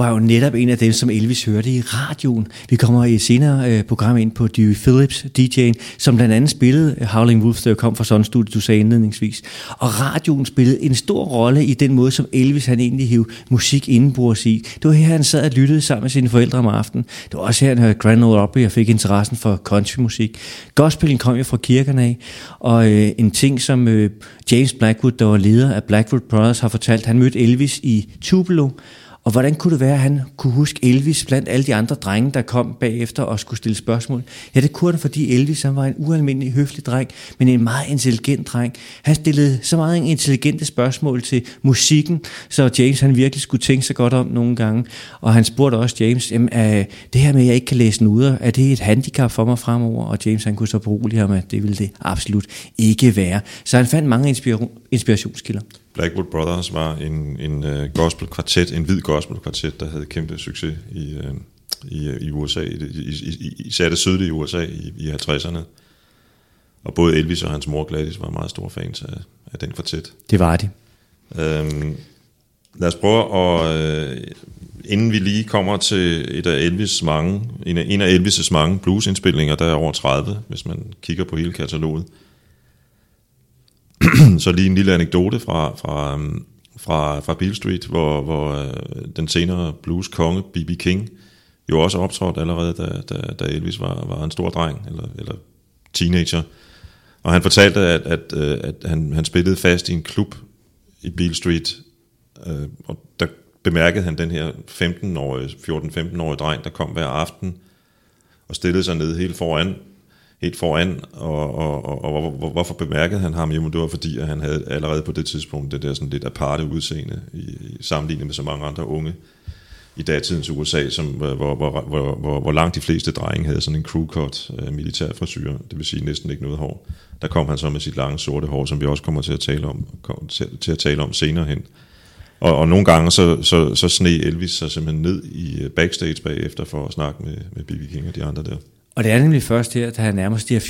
Var jo netop en af dem, som Elvis hørte i radioen. Vi kommer i et senere øh, program ind på Dewey Phillips, DJ'en, som blandt andet spillede øh, Howling Wolf, der kom fra Sun Studio, du sagde indledningsvis. Og radioen spillede en stor rolle i den måde, som Elvis han egentlig hævde musik indenbords i. Det var her, han sad og lyttede sammen med sine forældre om aftenen. Det var også her, han hørte Grand Ole Opry og fik interessen for countrymusik. Gospelen kom jo fra kirkerne af, og øh, en ting, som øh, James Blackwood, der var leder af Blackwood Brothers, har fortalt, han mødte Elvis i Tupelo, og hvordan kunne det være, at han kunne huske Elvis blandt alle de andre drenge, der kom bagefter og skulle stille spørgsmål? Ja, det kunne han, fordi Elvis han var en ualmindelig høflig dreng, men en meget intelligent dreng. Han stillede så meget intelligente spørgsmål til musikken, så James han virkelig skulle tænke sig godt om nogle gange. Og han spurgte også James, jamen, øh, det her med, at jeg ikke kan læse noder, er det et handicap for mig fremover? Og James han kunne så berolige ham, at det ville det absolut ikke være. Så han fandt mange inspira- inspirationskilder. Blackwood Brothers var en, en uh, gospel-kvartet, en hvid gospel-kvartet, der havde kæmpe succes i, uh, i, i USA, i, i, i, især det sydlige USA i, i 50'erne. Og både Elvis og hans mor Gladys var meget store fans af, af den kvartet. Det var det. Øhm, lad os prøve at, øh, inden vi lige kommer til et af Elvis mange, en af, en af Elvis' mange bluesindspilninger, der er over 30, hvis man kigger på hele kataloget. Så lige en lille anekdote fra, fra, øhm, fra, fra Beale Street, hvor, hvor øh, den senere blues konge, B.B. King, jo også optrådte allerede, da, da, da Elvis var, var en stor dreng, eller, eller teenager. Og han fortalte, at, at, øh, at han, han spillede fast i en klub i Beale Street, øh, og der bemærkede han den her 15-årige, 14-15-årige dreng, der kom hver aften og stillede sig ned helt foran, helt foran, og, og, og, og hvor, hvorfor bemærkede han ham? Jamen det var fordi, at han havde allerede på det tidspunkt det der sådan lidt aparte udseende, i, i sammenlignet med så mange andre unge i datidens USA, som, hvor, hvor, hvor, hvor, hvor, langt de fleste drenge havde sådan en crew cut øh, militær frisyr, det vil sige næsten ikke noget hår. Der kom han så med sit lange sorte hår, som vi også kommer til at tale om, kom til, til at tale om senere hen. Og, og nogle gange så, så, så sne Elvis sig simpelthen ned i øh, backstage bagefter for at snakke med, med B.B. King og de andre der. Og det er nemlig først her, da han nærmest de her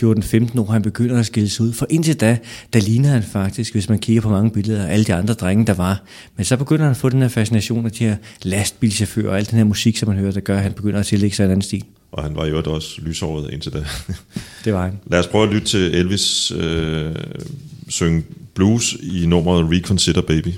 14-15 år, han begynder at skille sig ud. For indtil da, der ligner han faktisk, hvis man kigger på mange billeder, alle de andre drenge, der var. Men så begynder han at få den her fascination af de her lastbilchauffører og al den her musik, som man hører, der gør, at han begynder at tillægge sig en anden stil. Og han var jo også lyshåret indtil da. Det var han. Lad os prøve at lytte til Elvis øh, synge blues i nummeret Reconsider Baby.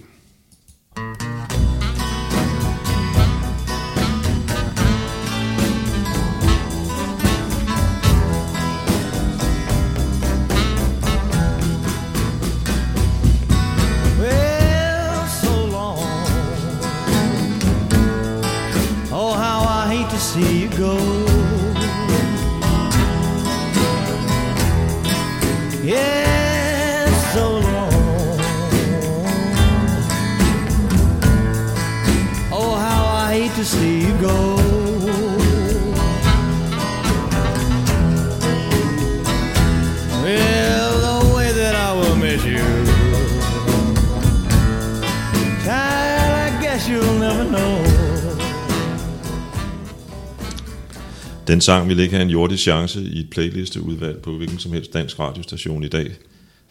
Den sang vil ikke have en jordisk chance i et playlisteudvalg på hvilken som helst dansk radiostation i dag.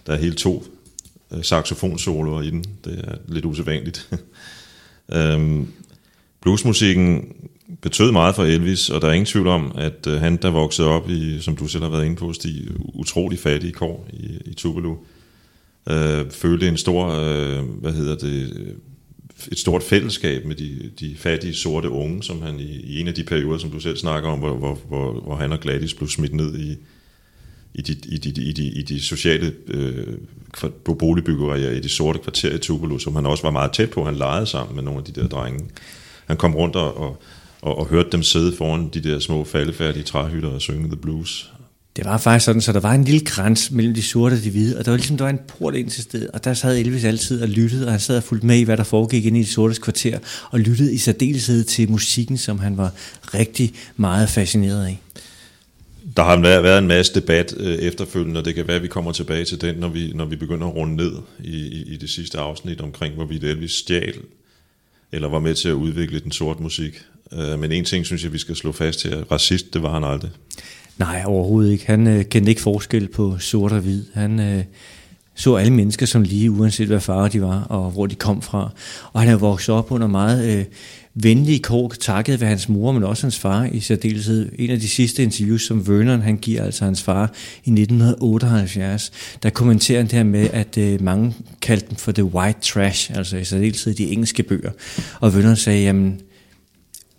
Der er hele to øh, saxofonsoloer i den. Det er lidt usædvanligt. øhm, bluesmusikken betød meget for Elvis, og der er ingen tvivl om, at øh, han, der voksede op i, som du selv har været inde på, de utrolig fattige kår i, i Tupelo, øh, følte en stor, øh, hvad hedder det, øh, et stort fællesskab med de, de fattige sorte unge, som han i, i en af de perioder, som du selv snakker om, hvor, hvor, hvor, hvor han og Gladys blev smidt ned i, i, de, i, de, i, de, i de sociale øh, boligbyggerier i de sorte kvarterer i Tupelo, som han også var meget tæt på. Han legede sammen med nogle af de der drenge. Han kom rundt og, og, og, og hørte dem sidde foran de der små faldefærdige træhytter og synge The Blues. Det var faktisk sådan, så der var en lille græns mellem de sorte og de hvide, og der var ligesom der var en port ind til stedet, og der sad Elvis altid og lyttede, og han sad og fulgte med i, hvad der foregik inde i de sortes kvarter, og lyttede i særdeleshed til musikken, som han var rigtig meget fascineret af. Der har været været en masse debat øh, efterfølgende, og det kan være, at vi kommer tilbage til den, når vi, når vi begynder at runde ned i, i, i det sidste afsnit omkring, hvorvidt Elvis stjal eller var med til at udvikle den sorte musik. Øh, men en ting synes jeg, vi skal slå fast her. Racist, det var han aldrig. Nej, overhovedet ikke. Han øh, kendte ikke forskel på sort og hvid. Han øh, så alle mennesker som lige, uanset hvad farve de var, og hvor de kom fra. Og han er vokset op under meget øh, venlige kår, takket ved hans mor, men også hans far i særdeleshed. En af de sidste interviews, som Vernon han giver, altså hans far, i 1978, der kommenterer han det her med, at øh, mange kaldte dem for the white trash, altså i særdeleshed de engelske bøger. Og Vernon sagde, jamen,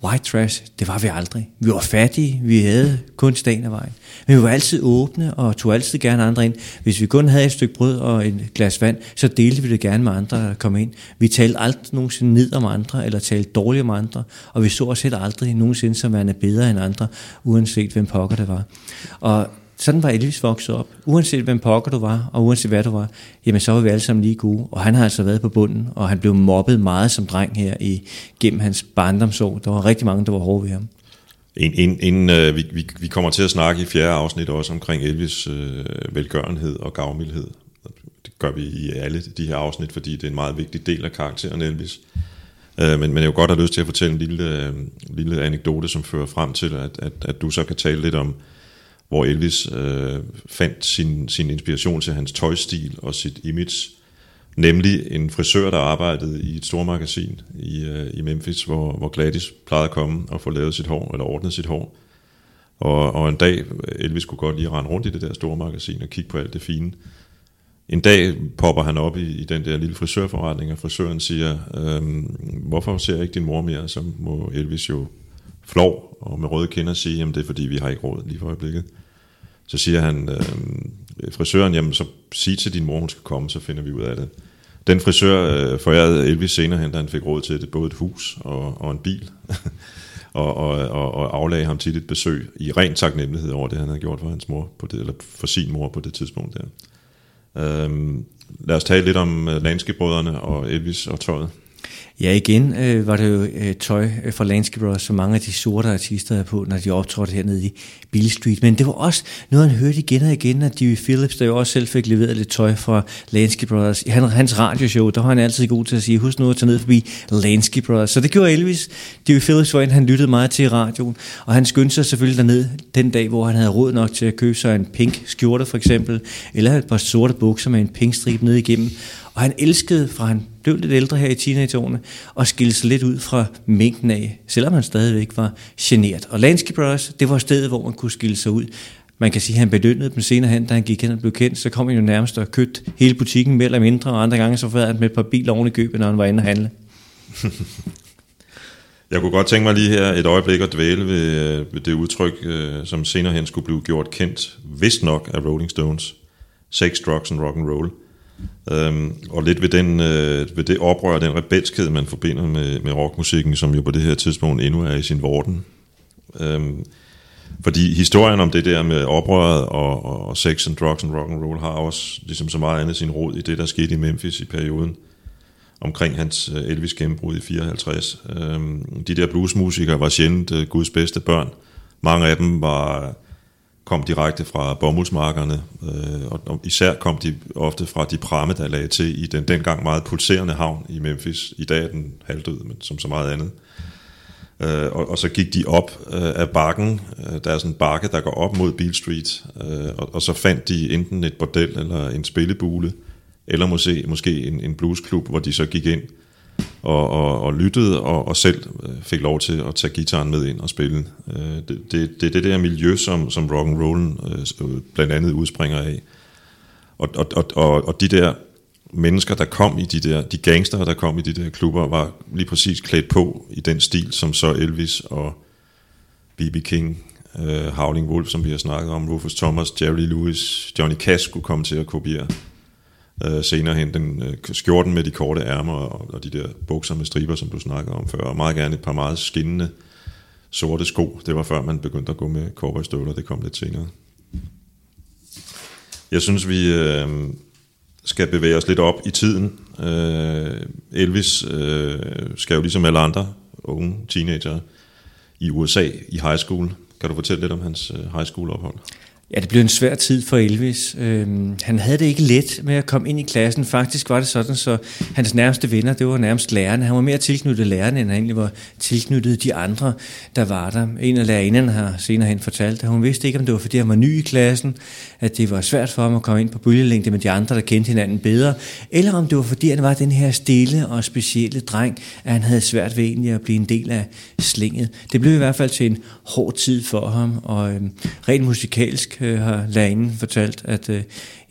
White trash, det var vi aldrig. Vi var fattige, vi havde kun sten af vejen. Men vi var altid åbne og tog altid gerne andre ind. Hvis vi kun havde et stykke brød og et glas vand, så delte vi det gerne med andre, der kom ind. Vi talte aldrig nogensinde ned om andre, eller talte dårligt om andre, og vi så os helt aldrig nogensinde som værende bedre end andre, uanset hvem pokker det var. Og sådan var Elvis vokset op. Uanset hvem pokker du var, og uanset hvad du var, jamen så var vi alle sammen lige gode. Og han har altså været på bunden, og han blev mobbet meget som dreng her i, gennem hans barndomsår. Der var rigtig mange, der var hårde ved ham. En, en, en, øh, vi, vi, vi kommer til at snakke i fjerde afsnit også omkring Elvis øh, velgørenhed og gavmildhed. Det gør vi i alle de her afsnit, fordi det er en meget vigtig del af karakteren Elvis. Øh, men, men jeg vil godt have lyst til at fortælle en lille, øh, lille anekdote, som fører frem til, at, at, at du så kan tale lidt om, hvor Elvis øh, fandt sin, sin inspiration til hans tøjstil og sit image, nemlig en frisør, der arbejdede i et stormagasin i, øh, i Memphis, hvor, hvor Gladys plejede at komme og få lavet sit hår, eller ordnet sit hår. Og, og en dag, Elvis kunne godt lige rende rundt i det der store magasin og kigge på alt det fine. En dag popper han op i, i den der lille frisørforretning, og frisøren siger, øhm, hvorfor ser jeg ikke din mor mere? Så må Elvis jo flov og med røde kinder sige, jamen det er fordi, vi har ikke råd lige for øjeblikket. Så siger han, øh, frisøren, jamen så sig til din mor, hun skal komme, så finder vi ud af det. Den frisør øh, forærede Elvis senere hen, da han fik råd til det, både et hus og, og en bil, og, og, og, og aflagde ham tit et besøg i ren taknemmelighed over det, han havde gjort for hans mor, på det, eller for sin mor på det tidspunkt der. Øhm, lad os tale lidt om øh, og Elvis og tøjet. Ja, igen øh, var det jo øh, tøj øh, fra Lansky Brothers, som mange af de sorte artister havde på, når de optrådte hernede i Bill Street. Men det var også noget, han hørte igen og igen, at Dewey Phillips, der jo også selv fik leveret lidt tøj fra Lansky Brothers. I han, hans radioshow, der var han altid god til at sige, husk nu at tage ned forbi Lansky Brothers. Så det gjorde Elvis. Dewey Phillips var en, han lyttede meget til i radioen, og han skyndte sig selvfølgelig derned den dag, hvor han havde råd nok til at købe sig en pink skjorte for eksempel, eller et par sorte bukser med en pink strip ned igennem. Og han elskede, fra han blev lidt ældre her i teenageårene, og skilte sig lidt ud fra mængden af, selvom han stadigvæk var genert. Og Lansky Brothers, det var stedet, hvor man kunne skille sig ud. Man kan sige, at han belønnede dem senere hen, da han gik hen og blev kendt, så kom han jo nærmest og købte hele butikken mere eller mindre, og andre gange så var han med et par biler oven i købet, når han var inde og handle. Jeg kunne godt tænke mig lige her et øjeblik at dvæle ved, øh, ved det udtryk, øh, som senere hen skulle blive gjort kendt, vist nok af Rolling Stones. Sex, drugs and rock and roll. Øhm, og lidt ved, den, øh, ved det oprør, den rebelskhed, man forbinder med, med rockmusikken, som jo på det her tidspunkt endnu er i sin vorden. Øhm, fordi historien om det der med oprøret og, og sex and drugs and rock and roll har også ligesom så meget andet sin rod i det, der skete i Memphis i perioden omkring hans øh, Elvis gennembrud i 54. Øhm, de der bluesmusikere var sjældent øh, Guds bedste børn. Mange af dem var kom direkte fra bomuldsmarkerne, øh, og, og især kom de ofte fra de pramme, der lagde til i den dengang meget pulserende havn i Memphis. I dag er den halvdød, men som så meget andet. Øh, og, og så gik de op øh, af bakken, øh, der er sådan en bakke, der går op mod Beale Street, øh, og, og så fandt de enten et bordel eller en spillebule, eller måske, måske en, en bluesklub, hvor de så gik ind og, og, og lyttede, og, og selv øh, fik lov til at tage gitaren med ind og spille. Øh, det det, det, det det der miljø, som, som rock and roll øh, øh, blandt andet udspringer af. Og, og, og, og, og de der mennesker, der kom i de der, de gangster, der kom i de der klubber, var lige præcis klædt på i den stil, som så Elvis og B.B. King, uh, Howling Wolf, som vi har snakket om, Rufus Thomas, Jerry Lewis, Johnny Cash skulle komme til at kopiere Øh, senere hen. Den øh, skjorten med de korte ærmer og, og de der bukser med striber, som du snakker om før, og meget gerne et par meget skinnende sorte sko. Det var før man begyndte at gå med cowboystøvler, det kom lidt senere. Jeg synes, vi øh, skal bevæge os lidt op i tiden. Øh, Elvis øh, skal jo ligesom alle andre unge teenager i USA i high school. Kan du fortælle lidt om hans øh, high school ophold? Ja, det blev en svær tid for Elvis. Øhm, han havde det ikke let med at komme ind i klassen. Faktisk var det sådan, så hans nærmeste venner, det var nærmest lærerne. Han var mere tilknyttet lærerne, end han egentlig var tilknyttet de andre, der var der. En af lærerinderne har senere hen fortalt, at hun vidste ikke, om det var, fordi han var ny i klassen, at det var svært for ham at komme ind på bølgelængde med de andre, der kendte hinanden bedre, eller om det var, fordi han var den her stille og specielle dreng, at han havde svært ved egentlig at blive en del af slinget. Det blev i hvert fald til en hård tid for ham, og øhm, rent musikalsk øh, har lærerinden fortalt, at øh,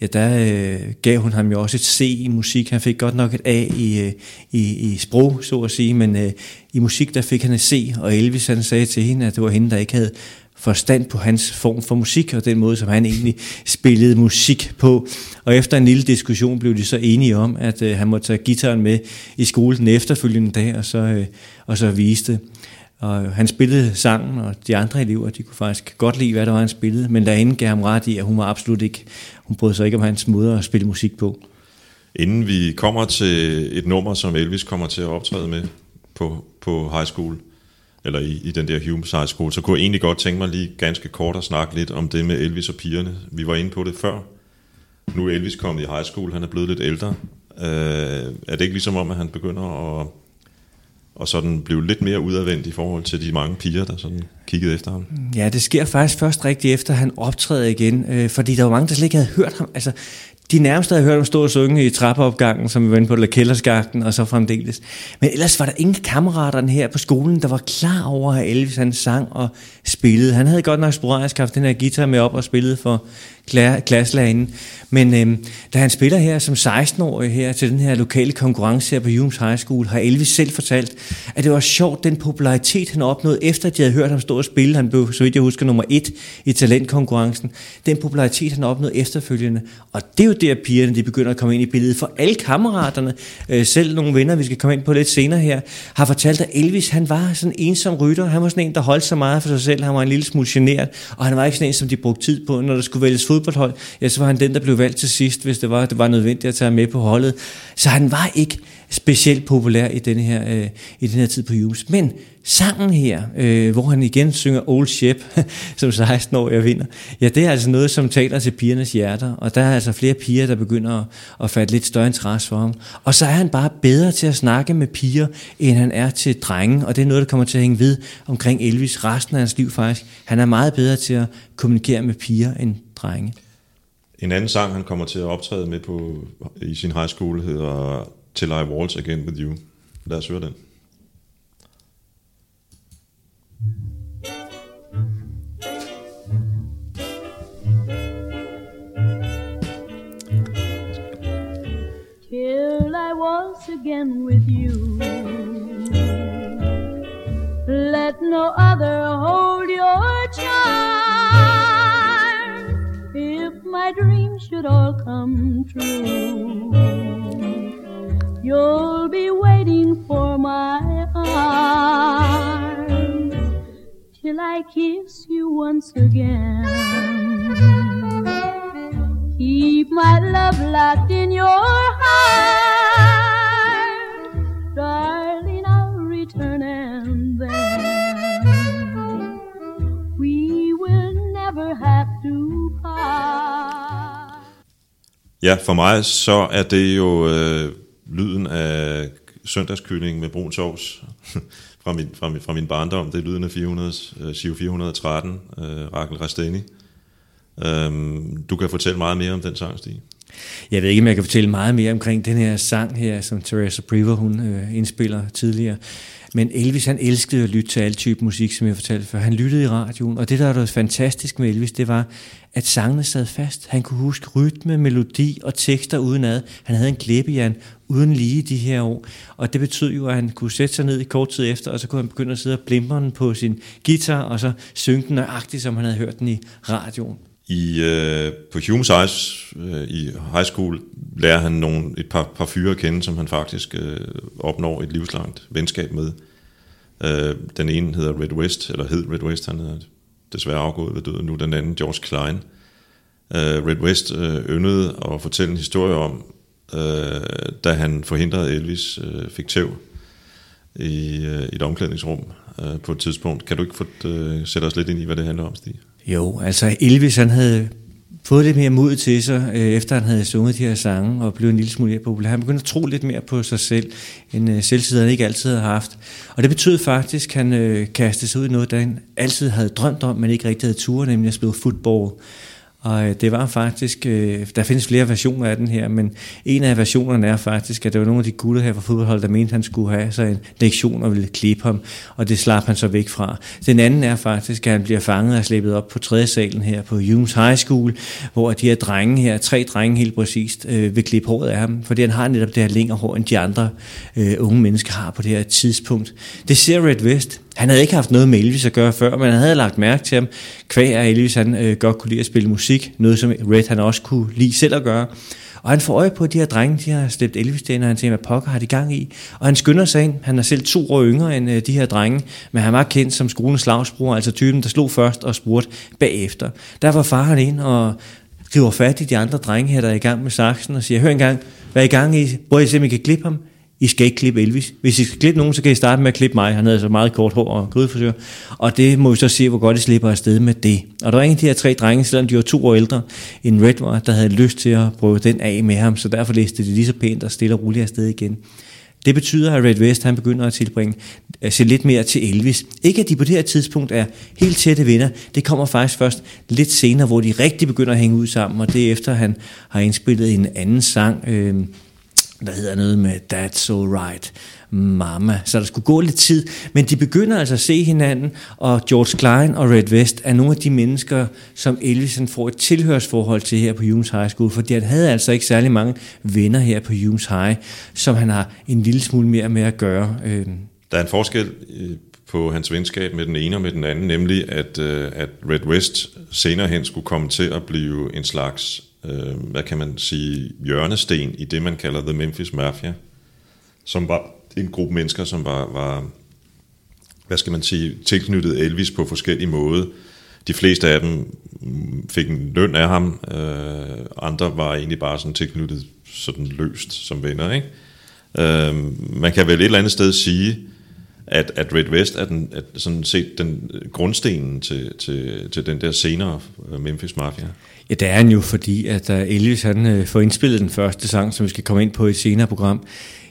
ja, der øh, gav hun ham jo også et C i musik. Han fik godt nok et A i, øh, i, i sprog, så at sige, men øh, i musik der fik han et C, og Elvis han sagde til hende, at det var hende, der ikke havde forstand på hans form for musik, og den måde, som han egentlig spillede musik på. Og efter en lille diskussion blev de så enige om, at øh, han måtte tage gitaren med i skolen den efterfølgende dag, og så, øh, og så viste. Og han spillede sangen, og de andre elever, de kunne faktisk godt lide, hvad der var, han spillede, men derinde gav ham ret i, at hun var absolut ikke, hun brød sig ikke om hans måde at spille musik på. Inden vi kommer til et nummer, som Elvis kommer til at optræde med på, på high school, eller i, i den der Humes High School, så kunne jeg egentlig godt tænke mig lige ganske kort at snakke lidt om det med Elvis og pigerne. Vi var inde på det før. Nu er Elvis kommet i high school, han er blevet lidt ældre. Øh, er det ikke ligesom om, at han begynder at og sådan blev lidt mere udadvendt i forhold til de mange piger, der sådan kiggede efter ham. Ja, det sker faktisk først rigtig efter, at han optræder igen, øh, fordi der var mange, der slet ikke havde hørt ham. Altså, de nærmeste havde hørt ham stå og synge i trappeopgangen, som vi var inde på, eller kælderskagten, og så fremdeles. Men ellers var der ingen kammeraterne her på skolen, der var klar over, at Elvis han sang og spillede. Han havde godt nok sporadisk haft den her guitar med op og spillet for klasselæreren. Men øhm, da han spiller her som 16-årig her til den her lokale konkurrence her på Humes High School, har Elvis selv fortalt, at det var sjovt, den popularitet, han opnåede, efter at de havde hørt ham stå og spille. Han blev, så vidt jeg husker, nummer et i talentkonkurrencen. Den popularitet, han opnåede efterfølgende. Og det er jo der, pigerne de begynder at komme ind i billedet. For alle kammeraterne, øh, selv nogle venner, vi skal komme ind på lidt senere her, har fortalt, at Elvis han var sådan en ensom rytter. Han var sådan en, der holdt så meget for sig selv. Han var en lille smule generet, og han var ikke sådan en, som de brugte tid på, når der skulle vælges fodboldhold, ja, så var han den, der blev valgt til sidst, hvis det var, det var nødvendigt at tage med på holdet. Så han var ikke specielt populær i den her, øh, i den her tid på Hughes. Men sangen her, øh, hvor han igen synger Old Ship, som 16 år jeg vinder, ja, det er altså noget, som taler til pigernes hjerter, og der er altså flere piger, der begynder at, at fatte lidt større interesse for ham. Og så er han bare bedre til at snakke med piger, end han er til drenge, og det er noget, der kommer til at hænge ved omkring Elvis resten af hans liv faktisk. Han er meget bedre til at kommunikere med piger end drenge. En anden sang, han kommer til at optræde med på i sin high school, hedder Till I Waltz Again With You. Lad os høre den. till I was again with you. Let no other hold your charm. My dreams should all come true, you'll be waiting for my arms till I kiss you once again. Keep my love locked in your heart, darling. I'll return and then we will never have to. Ja, for mig så er det jo øh, lyden af søndagskylling med brun sovs fra, min, fra, min, fra min barndom. Det er lyden af 400, øh, 413, øh, Rakel Rasteni. Øhm, du kan fortælle meget mere om den sang, Stig. Jeg ved ikke, om jeg kan fortælle meget mere omkring den her sang her, som Teresa Priver hun øh, indspiller tidligere. Men Elvis, han elskede at lytte til alle typer musik, som jeg fortalte før. Han lyttede i radioen, og det, der var fantastisk med Elvis, det var, at sangene sad fast. Han kunne huske rytme, melodi og tekster udenad. Han havde en klippejern uden lige de her år. Og det betød jo, at han kunne sætte sig ned i kort tid efter, og så kunne han begynde at sidde og blimre på sin guitar, og så synge den nøjagtigt, som han havde hørt den i radioen. I, øh, på Hume's Eyes øh, i high school lærer han nogle, et par, par fyre at kende, som han faktisk øh, opnår et livslangt venskab med. Øh, den ene hedder Red West, eller hed Red West, han er desværre afgået ved døden nu, den anden George Klein. Øh, Red West øh, yndede at fortælle en historie om, øh, da han forhindrede Elvis, øh, fik tæv i, øh, et omklædningsrum øh, på et tidspunkt. Kan du ikke få, øh, sætte os lidt ind i, hvad det handler om, Stig? Jo, altså Elvis han havde fået lidt mere mod til sig, øh, efter han havde sunget de her sange og blev en lille smule mere populær. Han begyndte at tro lidt mere på sig selv, end øh, selvtid han ikke altid havde haft. Og det betød faktisk, at han øh, kastede sig ud i noget, der han altid havde drømt om, men ikke rigtig havde tur, nemlig at spille fodbold. Og øh, det var faktisk, øh, der findes flere versioner af den her, men en af versionerne er faktisk, at det var nogle af de gutter her fra fodboldholdet, der mente, at han skulle have sig en lektion og ville klippe ham, og det slap han så væk fra. Den anden er faktisk, at han bliver fanget og slæbet op på tredje salen her på Humes High School, hvor de her drenge her, tre drenge helt præcist, øh, vil klippe håret af ham, fordi han har netop det her længere hår, end de andre øh, unge mennesker har på det her tidspunkt. Det ser Red West. Han havde ikke haft noget med Elvis at gøre før, men han havde lagt mærke til ham. Kvæg af Elvis, han øh, godt kunne lide at spille musik, noget som Red han også kunne lide selv at gøre. Og han får øje på, at de her drenge, de har slæbt Elvis derinde, og han tænker, hvad pokker har de gang i? Og han skynder sig ind. Han er selv to år yngre end øh, de her drenge, men han var kendt som skolens slagsbror, altså typen, der slog først og spurgte bagefter. Derfor far han ind og river fat i de andre drenge her, der er i gang med saksen, og siger, hør engang, hvad er I gang i? Hvor I simpelthen kan klippe ham? I skal ikke klippe Elvis. Hvis I skal klippe nogen, så kan I starte med at klippe mig. Han havde så meget kort hår og grydeforsyr. Og det må vi så se, hvor godt I slipper afsted med det. Og der var ingen af de her tre drenge, selvom de var to år ældre, en Red var, der havde lyst til at prøve den af med ham, så derfor læste de lige så pænt og stille og roligt afsted igen. Det betyder, at Red West han begynder at tilbringe at se lidt mere til Elvis. Ikke at de på det her tidspunkt er helt tætte venner. Det kommer faktisk først lidt senere, hvor de rigtig begynder at hænge ud sammen, og det er efter, han har indspillet en anden sang, øh, der hedder noget med That's So Right, Mama. Så der skulle gå lidt tid, men de begynder altså at se hinanden, og George Klein og Red West er nogle af de mennesker, som Elvis han får et tilhørsforhold til her på Humes High School, fordi han havde altså ikke særlig mange venner her på Humes High, som han har en lille smule mere med at gøre. Øh. Der er en forskel øh, på hans venskab med den ene og med den anden, nemlig at, øh, at Red West senere hen skulle komme til at blive en slags, øh, hvad kan man sige, hjørnesten i det, man kalder The Memphis Mafia, som var en gruppe mennesker, som var, var hvad skal man sige, tilknyttet Elvis på forskellige måder. de fleste af dem fik en løn af ham, øh, andre var egentlig bare sådan tilknyttet sådan løst som venner, ikke? Øh, man kan vel et eller andet sted sige, at, at Red West er den, at sådan set den grundstenen til, til, til den der senere øh, Memphis Mafia. Ja, det er han jo, fordi at da Elvis han øh, får indspillet den første sang, som vi skal komme ind på i et senere program,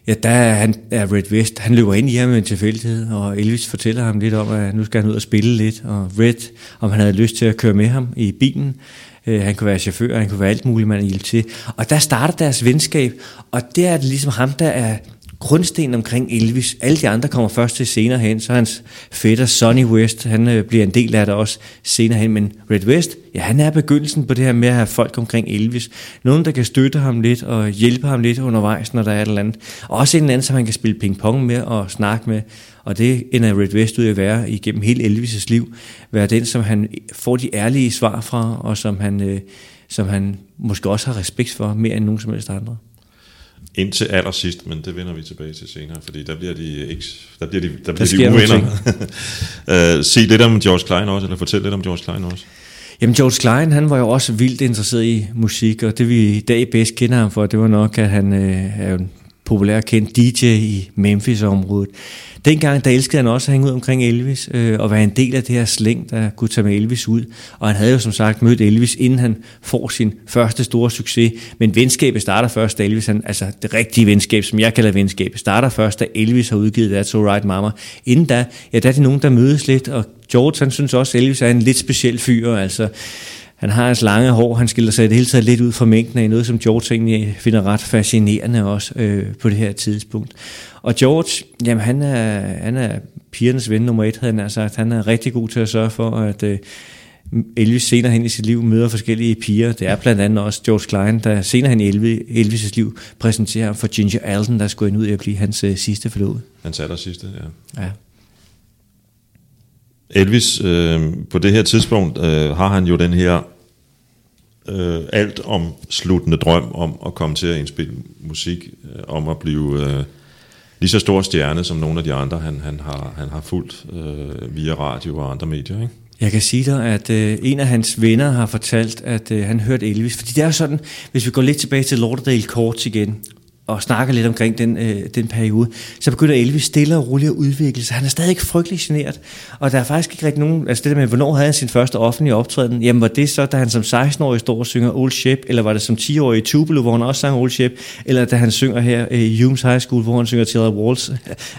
ja, der er, han, er Red West, han løber ind i ham med en tilfældighed, og Elvis fortæller ham lidt om, at nu skal han ud og spille lidt, og Red, om han havde lyst til at køre med ham i bilen. Han kunne være chauffør, han kunne være alt muligt, man hjælpe til. Og der starter deres venskab, og det er ligesom ham, der er grundstenen omkring Elvis. Alle de andre kommer først til senere hen, så hans fætter Sonny West, han øh, bliver en del af det også senere hen, men Red West, ja, han er begyndelsen på det her med at have folk omkring Elvis. Nogen, der kan støtte ham lidt og hjælpe ham lidt undervejs, når der er et eller andet. Og også en anden, som han kan spille pingpong med og snakke med. Og det ender Red West ud at være igennem hele Elvis' liv. Være den, som han får de ærlige svar fra, og som han, øh, som han måske også har respekt for, mere end nogen som helst andre. Indtil allersidst, men det vender vi tilbage til senere, fordi der bliver de, ikke, der bliver de, der bliver sker de uvenner. uh, sig lidt om George Klein også, eller fortæl lidt om George Klein også. Jamen George Klein, han var jo også vildt interesseret i musik, og det vi i dag bedst kender ham for, det var nok, at han øh, er en populær kendt DJ i Memphis-området. Dengang, der elskede han også at hænge ud omkring Elvis, øh, og være en del af det her slæng, der kunne tage med Elvis ud. Og han havde jo som sagt mødt Elvis, inden han får sin første store succes. Men venskabet starter først, da Elvis, han, altså det rigtige venskab, som jeg kalder venskab, starter først, da Elvis har udgivet That's Alright Mama. Inden da, ja, der er det nogen, der mødes lidt, og George, han synes også, at Elvis er en lidt speciel fyr, altså han har hans lange hår, han skiller sig i det hele taget lidt ud fra mængden af noget, som George egentlig finder ret fascinerende også øh, på det her tidspunkt. Og George, jamen han er, han er pigernes ven nummer et, havde han sagt. Han er rigtig god til at sørge for, at øh, Elvis senere hen i sit liv møder forskellige piger. Det er blandt andet også George Klein, der senere hen i Elvis' liv præsenterer ham for Ginger Alden, der skulle ind ud og blive hans øh, sidste forlovede. Hans aller sidste, ja. Ja. Elvis, øh, på det her tidspunkt øh, har han jo den her øh, alt om sluttende drøm om at komme til at indspille musik, øh, om at blive øh, lige så stor stjerne som nogle af de andre, han, han, har, han har fulgt øh, via radio og andre medier. Ikke? Jeg kan sige dig, at øh, en af hans venner har fortalt, at øh, han hørte Elvis. Fordi det er jo sådan, hvis vi går lidt tilbage til Lauderdale Courts igen, og snakker lidt omkring den, øh, den periode, så begynder Elvis stille og roligt at udvikle sig. Han er stadig frygtelig generet, og der er faktisk ikke rigtig nogen, altså det der med, hvornår havde han sin første offentlige optræden, jamen var det så, da han som 16-årig står og synger Old Ship, eller var det som 10-årig i Tupelo, hvor han også sang Old Ship, eller da han synger her i Humes High School, hvor han synger Taylor the Walls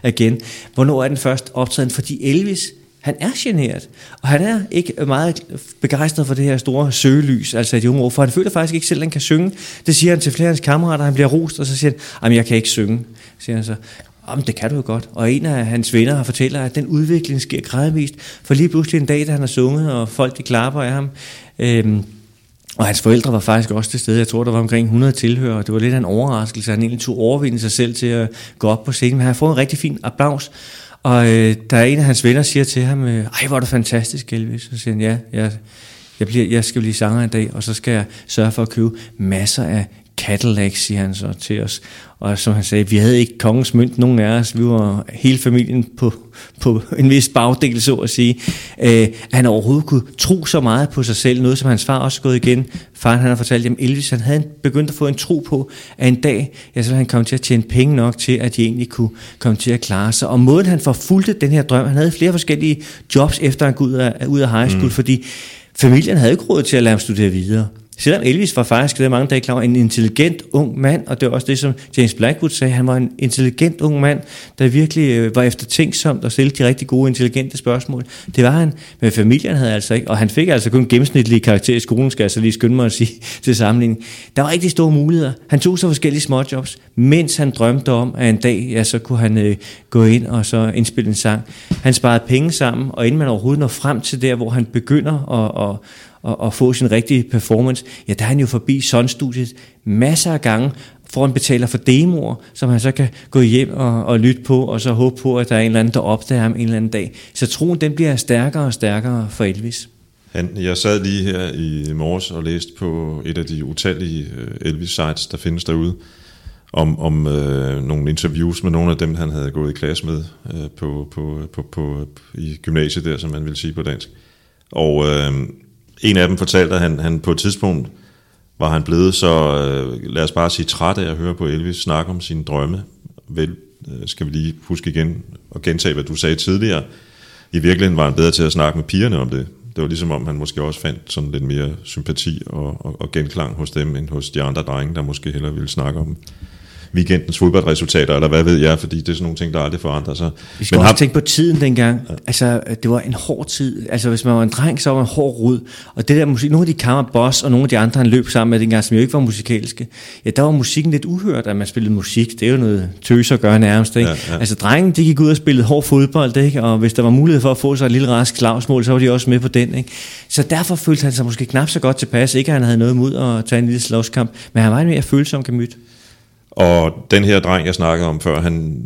igen. Hvornår er den første optræden? Fordi Elvis, han er generet, og han er ikke meget begejstret for det her store søgelys, altså i de unge for han føler faktisk ikke selv, at han kan synge. Det siger han til flere af hans kammerater, han bliver rost, og så siger han, at jeg kan ikke synge, siger han så. Jamen, det kan du jo godt. Og en af hans venner har fortæller, at den udvikling sker gradvist, for lige pludselig en dag, da han har sunget, og folk de klapper af ham, øhm, og hans forældre var faktisk også til stede. Jeg tror, der var omkring 100 tilhører. Det var lidt af en overraskelse. Han egentlig tog overvinde sig selv til at gå op på scenen. Men han har fået en rigtig fin applaus. Og øh, der er en af hans venner, siger til ham, øh, ej, hvor er det fantastisk, Elvis. Så siger han, ja, jeg, jeg, bliver, jeg skal blive sanger en dag, og så skal jeg sørge for at købe masser af Cadillacs, siger han så til os. Og som han sagde, vi havde ikke kongens mønt, nogen af os. Vi var hele familien på, på en vis bagdel, så at sige. Øh, han overhovedet kunne tro så meget på sig selv, noget som hans far også gået igen. Faren han har fortalt, at Elvis han havde begyndt at få en tro på, at en dag, ja, så ville han komme til at tjene penge nok til, at de egentlig kunne komme til at klare sig. Og måden han forfulgte den her drøm, han havde flere forskellige jobs efter han gik ud af, ud af high school, mm. fordi familien havde ikke råd til at lade ham studere videre. Selvom Elvis var faktisk, det er mange, der klar over, en intelligent ung mand, og det var også det, som James Blackwood sagde, han var en intelligent ung mand, der virkelig øh, var eftertænksomt og stillede de rigtig gode, intelligente spørgsmål. Det var han, men familien havde altså ikke, og han fik altså kun gennemsnitlige karakterer i skolen, skal jeg så lige skynde mig at sige til sammenligning. Der var rigtig store muligheder. Han tog så forskellige småjobs, mens han drømte om, at en dag, ja, så kunne han øh, gå ind og så indspille en sang. Han sparede penge sammen, og inden man overhovedet når frem til der, hvor han begynder at, at og, og få sin rigtige performance, ja, der er han jo forbi Sun-studiet masser af gange, for han betaler for demoer, som han så kan gå hjem og, og lytte på, og så håbe på, at der er en eller anden, der opdager ham en eller anden dag. Så troen, den bliver stærkere og stærkere for Elvis. Han, jeg sad lige her i morges og læste på et af de utallige øh, Elvis-sites, der findes derude, om, om øh, nogle interviews med nogle af dem, han havde gået i klasse med øh, på, på, på, på, i gymnasiet der, som man vil sige på dansk. Og øh, en af dem fortalte, at han, han på et tidspunkt var han blevet så, øh, lad os bare sige, træt af at høre på Elvis snakke om sine drømme. Vel, øh, skal vi lige huske igen og gentage, hvad du sagde tidligere. I virkeligheden var han bedre til at snakke med pigerne om det. Det var ligesom om, han måske også fandt sådan lidt mere sympati og, og, og genklang hos dem, end hos de andre drenge, der måske hellere ville snakke om weekendens fodboldresultater, eller hvad ved jeg, fordi det er sådan nogle ting, der aldrig forandrer sig. Vi skal Men også ham- tænke på tiden dengang. Altså, det var en hård tid. Altså, hvis man var en dreng, så var man en hård rod. Og det der musik, nogle af de kammer boss, og nogle af de andre, han løb sammen med dengang, som jo ikke var musikalske, ja, der var musikken lidt uhørt, at man spillede musik. Det er jo noget tøs at gøre nærmest, ikke? Ja, ja. Altså, drengen, de gik ud og spillede hård fodbold, ikke? Og hvis der var mulighed for at få sig et lille rask slagsmål, så var de også med på den, ikke? Så derfor følte han sig måske knap så godt tilpas. Ikke, at han havde noget imod at tage en lille slåskamp, men han var en mere følsom gemyt. Og den her dreng, jeg snakkede om før, han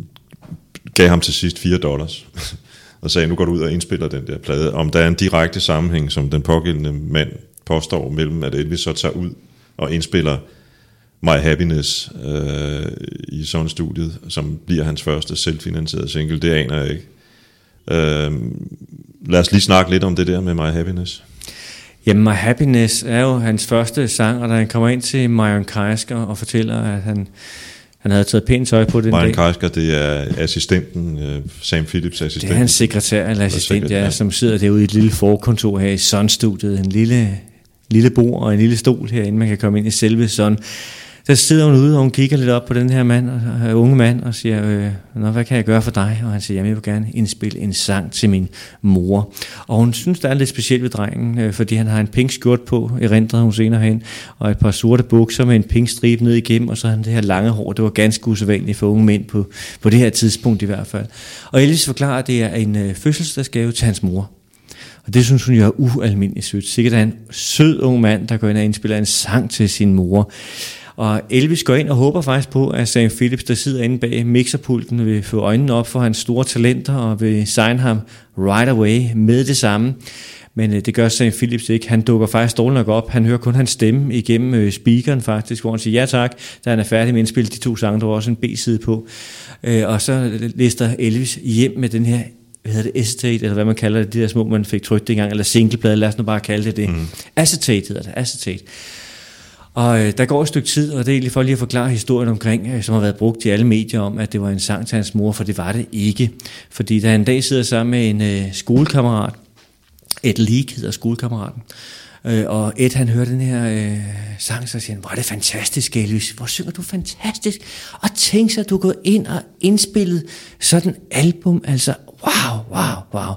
gav ham til sidst 4 dollars. og sagde, nu går du ud og indspiller den der plade. Om der er en direkte sammenhæng, som den pågældende mand påstår, mellem at Elvis så tager ud og indspiller My Happiness øh, i sådan studiet, som bliver hans første selvfinansierede single, det aner jeg ikke. Øh, lad os lige snakke lidt om det der med My Happiness. Jamen, My Happiness er jo hans første sang, og da han kommer ind til Marion Kreisker og fortæller, at han, han havde taget pænt tøj på den Brian dag. Kreisker, det er assistenten, øh, Sam Phillips assistent. Det er hans sekretær eller assistent, sekretær. ja, som sidder derude i et lille forkontor her i Sun-studiet. En lille, lille bord og en lille stol herinde, man kan komme ind i selve Sun. Der sidder hun ude, og hun kigger lidt op på den her mand, og, uh, unge mand, og siger, øh, Nå, hvad kan jeg gøre for dig? Og han siger, jamen, jeg vil gerne indspille en sang til min mor. Og hun synes, der er lidt specielt ved drengen, øh, fordi han har en pink skjort på, erindrede hun senere hen, og et par sorte bukser med en pink stribe ned igennem, og så har han det her lange hår. Det var ganske usædvanligt for unge mænd på, på det her tidspunkt i hvert fald. Og Elvis forklarer, at det er en øh, fødselsdagsgave til hans mor. Og det synes hun jo er ualmindeligt sødt. Sikkert er en sød ung mand, der går ind og indspiller en sang til sin mor. Og Elvis går ind og håber faktisk på, at Sam Phillips, der sidder inde bag mixerpulten, vil få øjnene op for hans store talenter og vil signe ham right away med det samme. Men øh, det gør Sam Phillips ikke. Han dukker faktisk dårligt nok op. Han hører kun hans stemme igennem øh, speakeren faktisk, hvor han siger ja tak, da han er færdig med at de to sange. Der var også en B-side på. Øh, og så lister Elvis hjem med den her hvad hedder det, acetate, eller hvad man kalder det, de der små, man fik trykt dengang, eller singleplade, lad os nu bare kalde det det. Mm. Acetate hedder det, acetate. Og øh, der går et stykke tid, og det er egentlig for lige at forklare historien omkring, øh, som har været brugt i alle medier om, at det var en sang til hans mor, for det var det ikke. Fordi da han en dag sidder sammen med en øh, skolekammerat, et Leak hedder skolekammeraten, øh, og Ed han hører den her øh, sang, så siger han, hvor er det fantastisk, Elvis, hvor synger du fantastisk, og tænk sig, at du går ind og indspillet sådan et album, altså wow, wow, wow.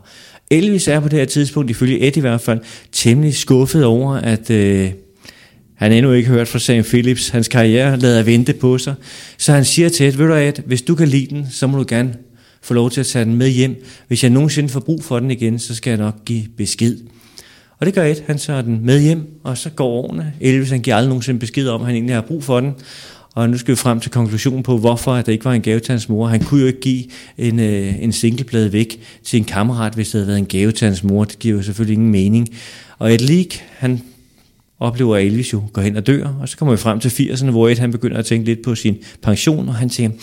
Elvis er på det her tidspunkt, ifølge Ed i hvert fald, temmelig skuffet over, at... Øh, han har endnu ikke hørt fra Sam Phillips. Hans karriere lader vente på sig. Så han siger til et, ved du at hvis du kan lide den, så må du gerne få lov til at tage den med hjem. Hvis jeg nogensinde får brug for den igen, så skal jeg nok give besked. Og det gør et. Han tager den med hjem, og så går årene. Elvis han giver aldrig nogensinde besked om, at han egentlig har brug for den. Og nu skal vi frem til konklusionen på, hvorfor at der ikke var en gave til hans mor. Han kunne jo ikke give en, øh, en singleplade væk til en kammerat, hvis det havde været en gave til hans mor. Det giver jo selvfølgelig ingen mening. Og et Leak, han oplever at Elvis jo går hen og dør, og så kommer vi frem til 80'erne, hvor Ed han begynder at tænke lidt på sin pension, og han tænker,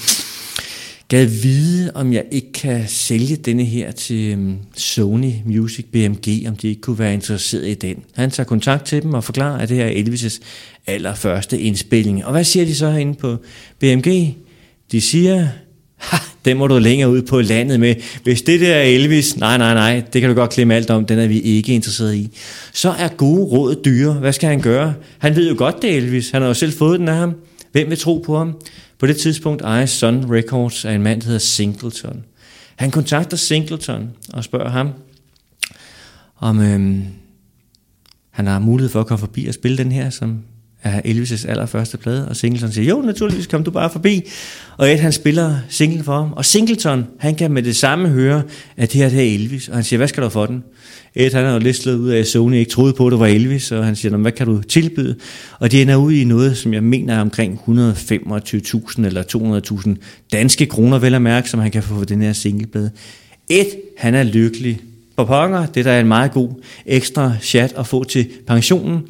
gad vide, om jeg ikke kan sælge denne her til mm, Sony Music BMG, om de ikke kunne være interesseret i den. Han tager kontakt til dem og forklarer, at det er Elvis' allerførste indspilling. Og hvad siger de så herinde på BMG? De siger, ha, den må du længere ud på landet med. Hvis det der er Elvis, nej, nej, nej, det kan du godt klemme alt om, den er vi ikke interesseret i. Så er gode råd dyre. Hvad skal han gøre? Han ved jo godt, det er Elvis. Han har jo selv fået den af ham. Hvem vil tro på ham? På det tidspunkt ejer Sun Records af en mand, der hedder Singleton. Han kontakter Singleton og spørger ham, om øhm, han har mulighed for at komme forbi og spille den her, som er Elvis' allerførste plade, og Singleton siger, jo, naturligvis, kom du bare forbi. Og Ed, han spiller singlen for ham, og Singleton, han kan med det samme høre, at det her det er Elvis, og han siger, hvad skal du for den? Ed, han har jo lidt slået ud af, at Sony ikke troede på, at det var Elvis, og han siger, hvad kan du tilbyde? Og det ender ud i noget, som jeg mener er omkring 125.000 eller 200.000 danske kroner, vel at mærke, som han kan få for den her singleplade. Ed, han er lykkelig på pokker. Det der er en meget god ekstra chat at få til pensionen.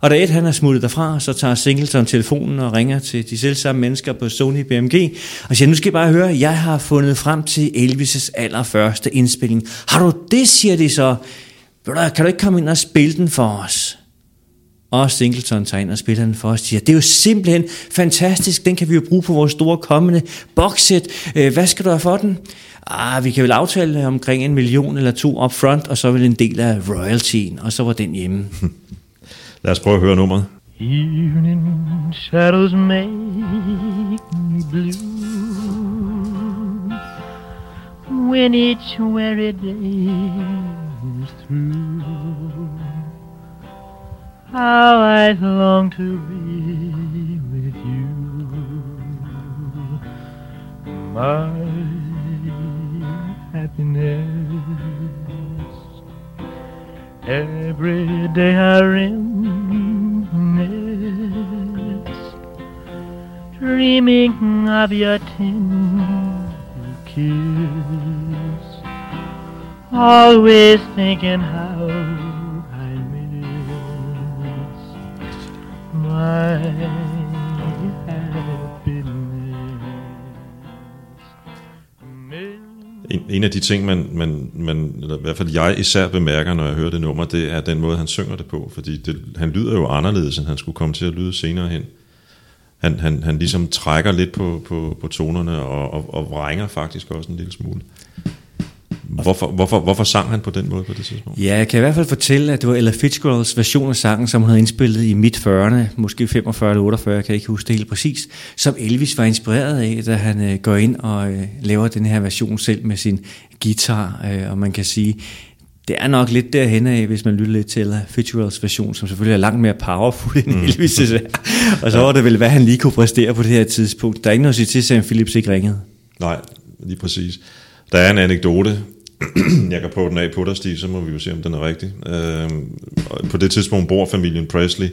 Og da Ed han er smuttet derfra, så tager Singleton telefonen og ringer til de selv samme mennesker på Sony BMG og siger, nu skal I bare høre, jeg har fundet frem til Elvis' allerførste indspilling. Har du det, siger de så. Kan du ikke komme ind og spille den for os? Og Singleton tager ind og spiller den for os, siger, det er jo simpelthen fantastisk, den kan vi jo bruge på vores store kommende boxset. Øh, hvad skal du have for den? Ah, vi kan vel aftale omkring en million eller to up front, og så vil en del af royaltyen, og så var den hjemme. Lad os prøve at høre nummeret. Evening shadows make me blue when each weary day is through. How I long to be with you, my happiness. Every day I reminisce, dreaming of your tender kiss. Always thinking how I miss my En, en af de ting, man, man, man, eller i hvert fald jeg især bemærker, når jeg hører det nummer, det er den måde, han synger det på. Fordi det, han lyder jo anderledes, end han skulle komme til at lyde senere hen. Han, han, han ligesom trækker lidt på, på, på tonerne og, og, og vrænger faktisk også en lille smule. Hvorfor, hvorfor, hvorfor sang han på den måde på det tidspunkt? Ja, jeg kan i hvert fald fortælle, at det var Ella Fitzgeralds version af sangen, som hun havde indspillet i midt 40'erne, måske 45 eller 48, jeg kan ikke huske det helt præcis, som Elvis var inspireret af, da han øh, går ind og øh, laver den her version selv med sin guitar, øh, og man kan sige, det er nok lidt derhen af, hvis man lytter lidt til Ella Fitzgeralds version, som selvfølgelig er langt mere powerful end Elvis' mm. Og så var det vel, hvad han lige kunne præstere på det her tidspunkt. Der er ikke noget at sige til, at Sam Phillips ikke ringede. Nej, lige præcis. Der er en anekdote, jeg kan prøve den af på dig, Stig, så må vi jo se, om den er rigtig. Øh, på det tidspunkt bor familien Presley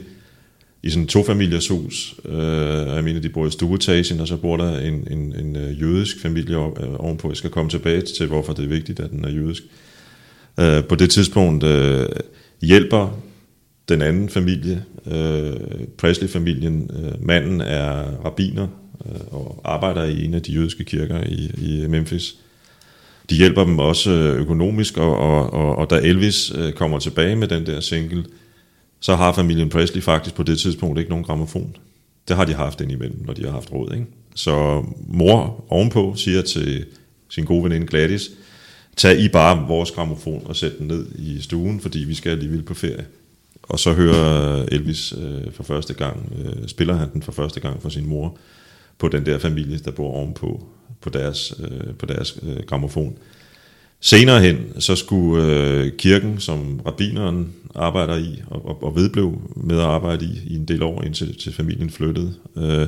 i sådan en tofamiliers hus. Øh, og jeg mener, de bor i stueetagen, og så bor der en, en, en øh, jødisk familie øh, ovenpå. Jeg skal komme tilbage til, hvorfor det er vigtigt, at den er jødisk. Øh, på det tidspunkt øh, hjælper den anden familie, øh, Presley-familien, øh, manden er rabiner øh, og arbejder i en af de jødiske kirker i, i Memphis. De hjælper dem også øh, økonomisk, og, og, og, og da Elvis øh, kommer tilbage med den der single, så har familien Presley faktisk på det tidspunkt ikke nogen gramofon. Det har de haft indimellem, når de har haft råd. Ikke? Så mor ovenpå siger til sin gode veninde Gladys, tag I bare vores gramofon og sæt den ned i stuen, fordi vi skal alligevel på ferie. Og så hører Elvis øh, for første gang, øh, spiller han den for første gang for sin mor, på den der familie, der bor ovenpå på deres, øh, på deres øh, gramofon. Senere hen, så skulle øh, kirken, som rabineren arbejder i, og, og, og vedblev med at arbejde i, i en del år, indtil til familien flyttede, øh,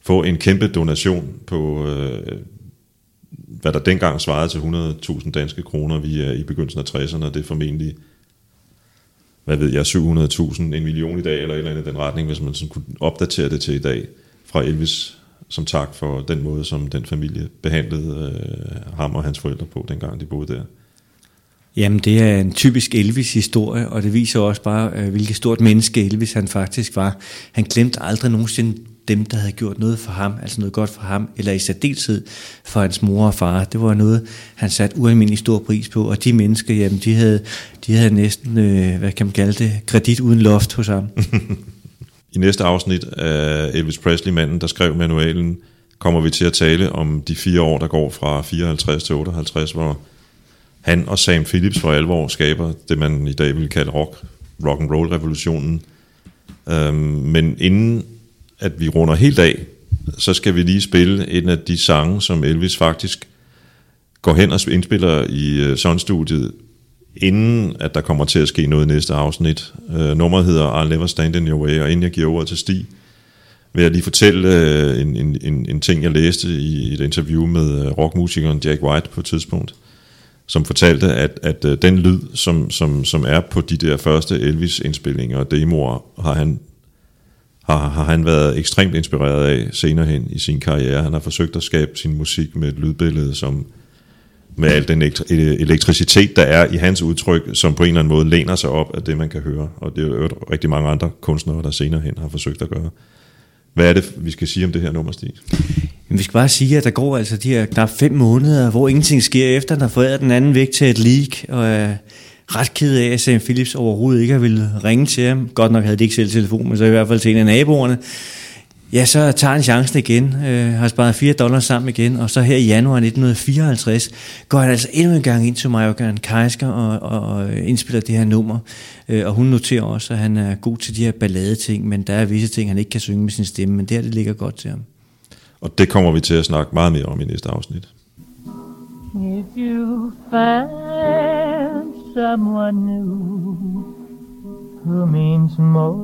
få en kæmpe donation på, øh, hvad der dengang svarede til 100.000 danske kroner. Vi er i begyndelsen af 60'erne, og det er formentlig, hvad ved jeg, 700.000, en million i dag, eller et eller andet i den retning, hvis man sådan kunne opdatere det til i dag, fra Elvis som tak for den måde, som den familie behandlede øh, ham og hans forældre på, dengang de boede der. Jamen, det er en typisk Elvis-historie, og det viser også bare, øh, hvilket stort menneske Elvis han faktisk var. Han glemte aldrig nogensinde dem, der havde gjort noget for ham, altså noget godt for ham, eller i særdeleshed for hans mor og far. Det var noget, han satte ualmindelig stor pris på, og de mennesker, jamen, de havde, de havde næsten, øh, hvad kan man kalde det, kredit uden loft hos ham. I næste afsnit af Elvis Presley, manden, der skrev manualen, kommer vi til at tale om de fire år, der går fra 54 til 58, hvor han og Sam Phillips for alvor skaber det, man i dag vil kalde rock, rock and roll revolutionen. Øhm, men inden at vi runder helt af, så skal vi lige spille en af de sange, som Elvis faktisk går hen og indspiller i øh, uh, Sun-studiet, inden at der kommer til at ske noget i næste afsnit. Uh, nummeret hedder I'll Never Stand In Your Way, og inden jeg giver ordet til Stig, vil jeg lige fortælle uh, en, en, en, en ting, jeg læste i et interview med uh, rockmusikeren Jack White på et tidspunkt, som fortalte, at, at uh, den lyd, som, som, som er på de der første Elvis-indspillinger og demoer, har han har, har han været ekstremt inspireret af senere hen i sin karriere. Han har forsøgt at skabe sin musik med et lydbillede, som med al den e- elektricitet, der er i hans udtryk, som på en eller anden måde læner sig op af det, man kan høre. Og det er jo rigtig mange andre kunstnere, der senere hen har forsøgt at gøre. Hvad er det, vi skal sige om det her nummer, Stig? Vi skal bare sige, at der går altså de her knap fem måneder, hvor ingenting sker efter, han har foræret den anden væk til et leak, og er ret ked af, at Sam Phillips overhovedet ikke har ville ringe til ham. Godt nok havde de ikke selv telefon, men så i hvert fald til en af naboerne. Ja, så tager han chancen igen, øh, har sparet 4 dollars sammen igen, og så her i januar 1954 går han altså endnu en gang ind til Majogan Kajsker og, og, og indspiller det her nummer. Øh, og hun noterer også, at han er god til de her balladeting, men der er visse ting, han ikke kan synge med sin stemme, men det her det ligger godt til ham. Og det kommer vi til at snakke meget mere om i næste afsnit. If you find someone new who means more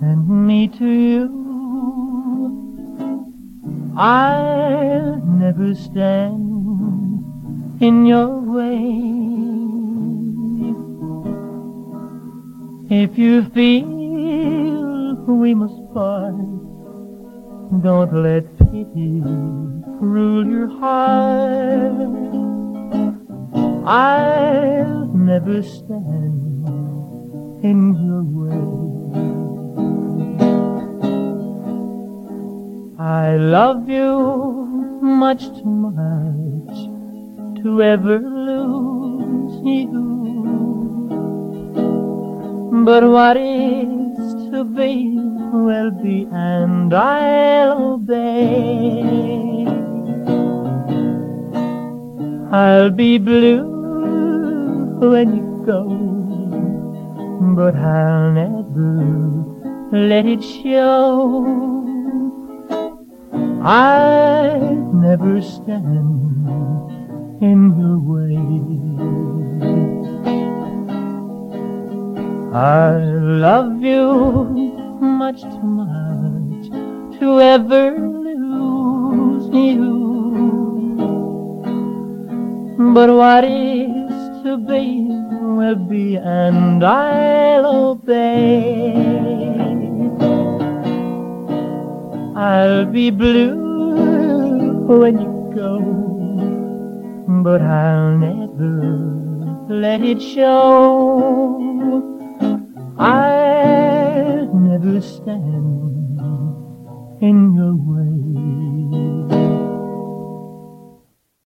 than me to you, I'll never stand in your way. If you feel we must part, don't let pity rule your heart. I'll never stand in your way. I love you much too much to ever lose you. But what is to be will be, and I'll obey. I'll be blue when you go, but I'll never let it show. I'll never stand in your way. I love you much too much to ever lose you. But what is to be will be, and I'll obey. I'll be blue when you go, but I'll never let it show. I'll never stand in your way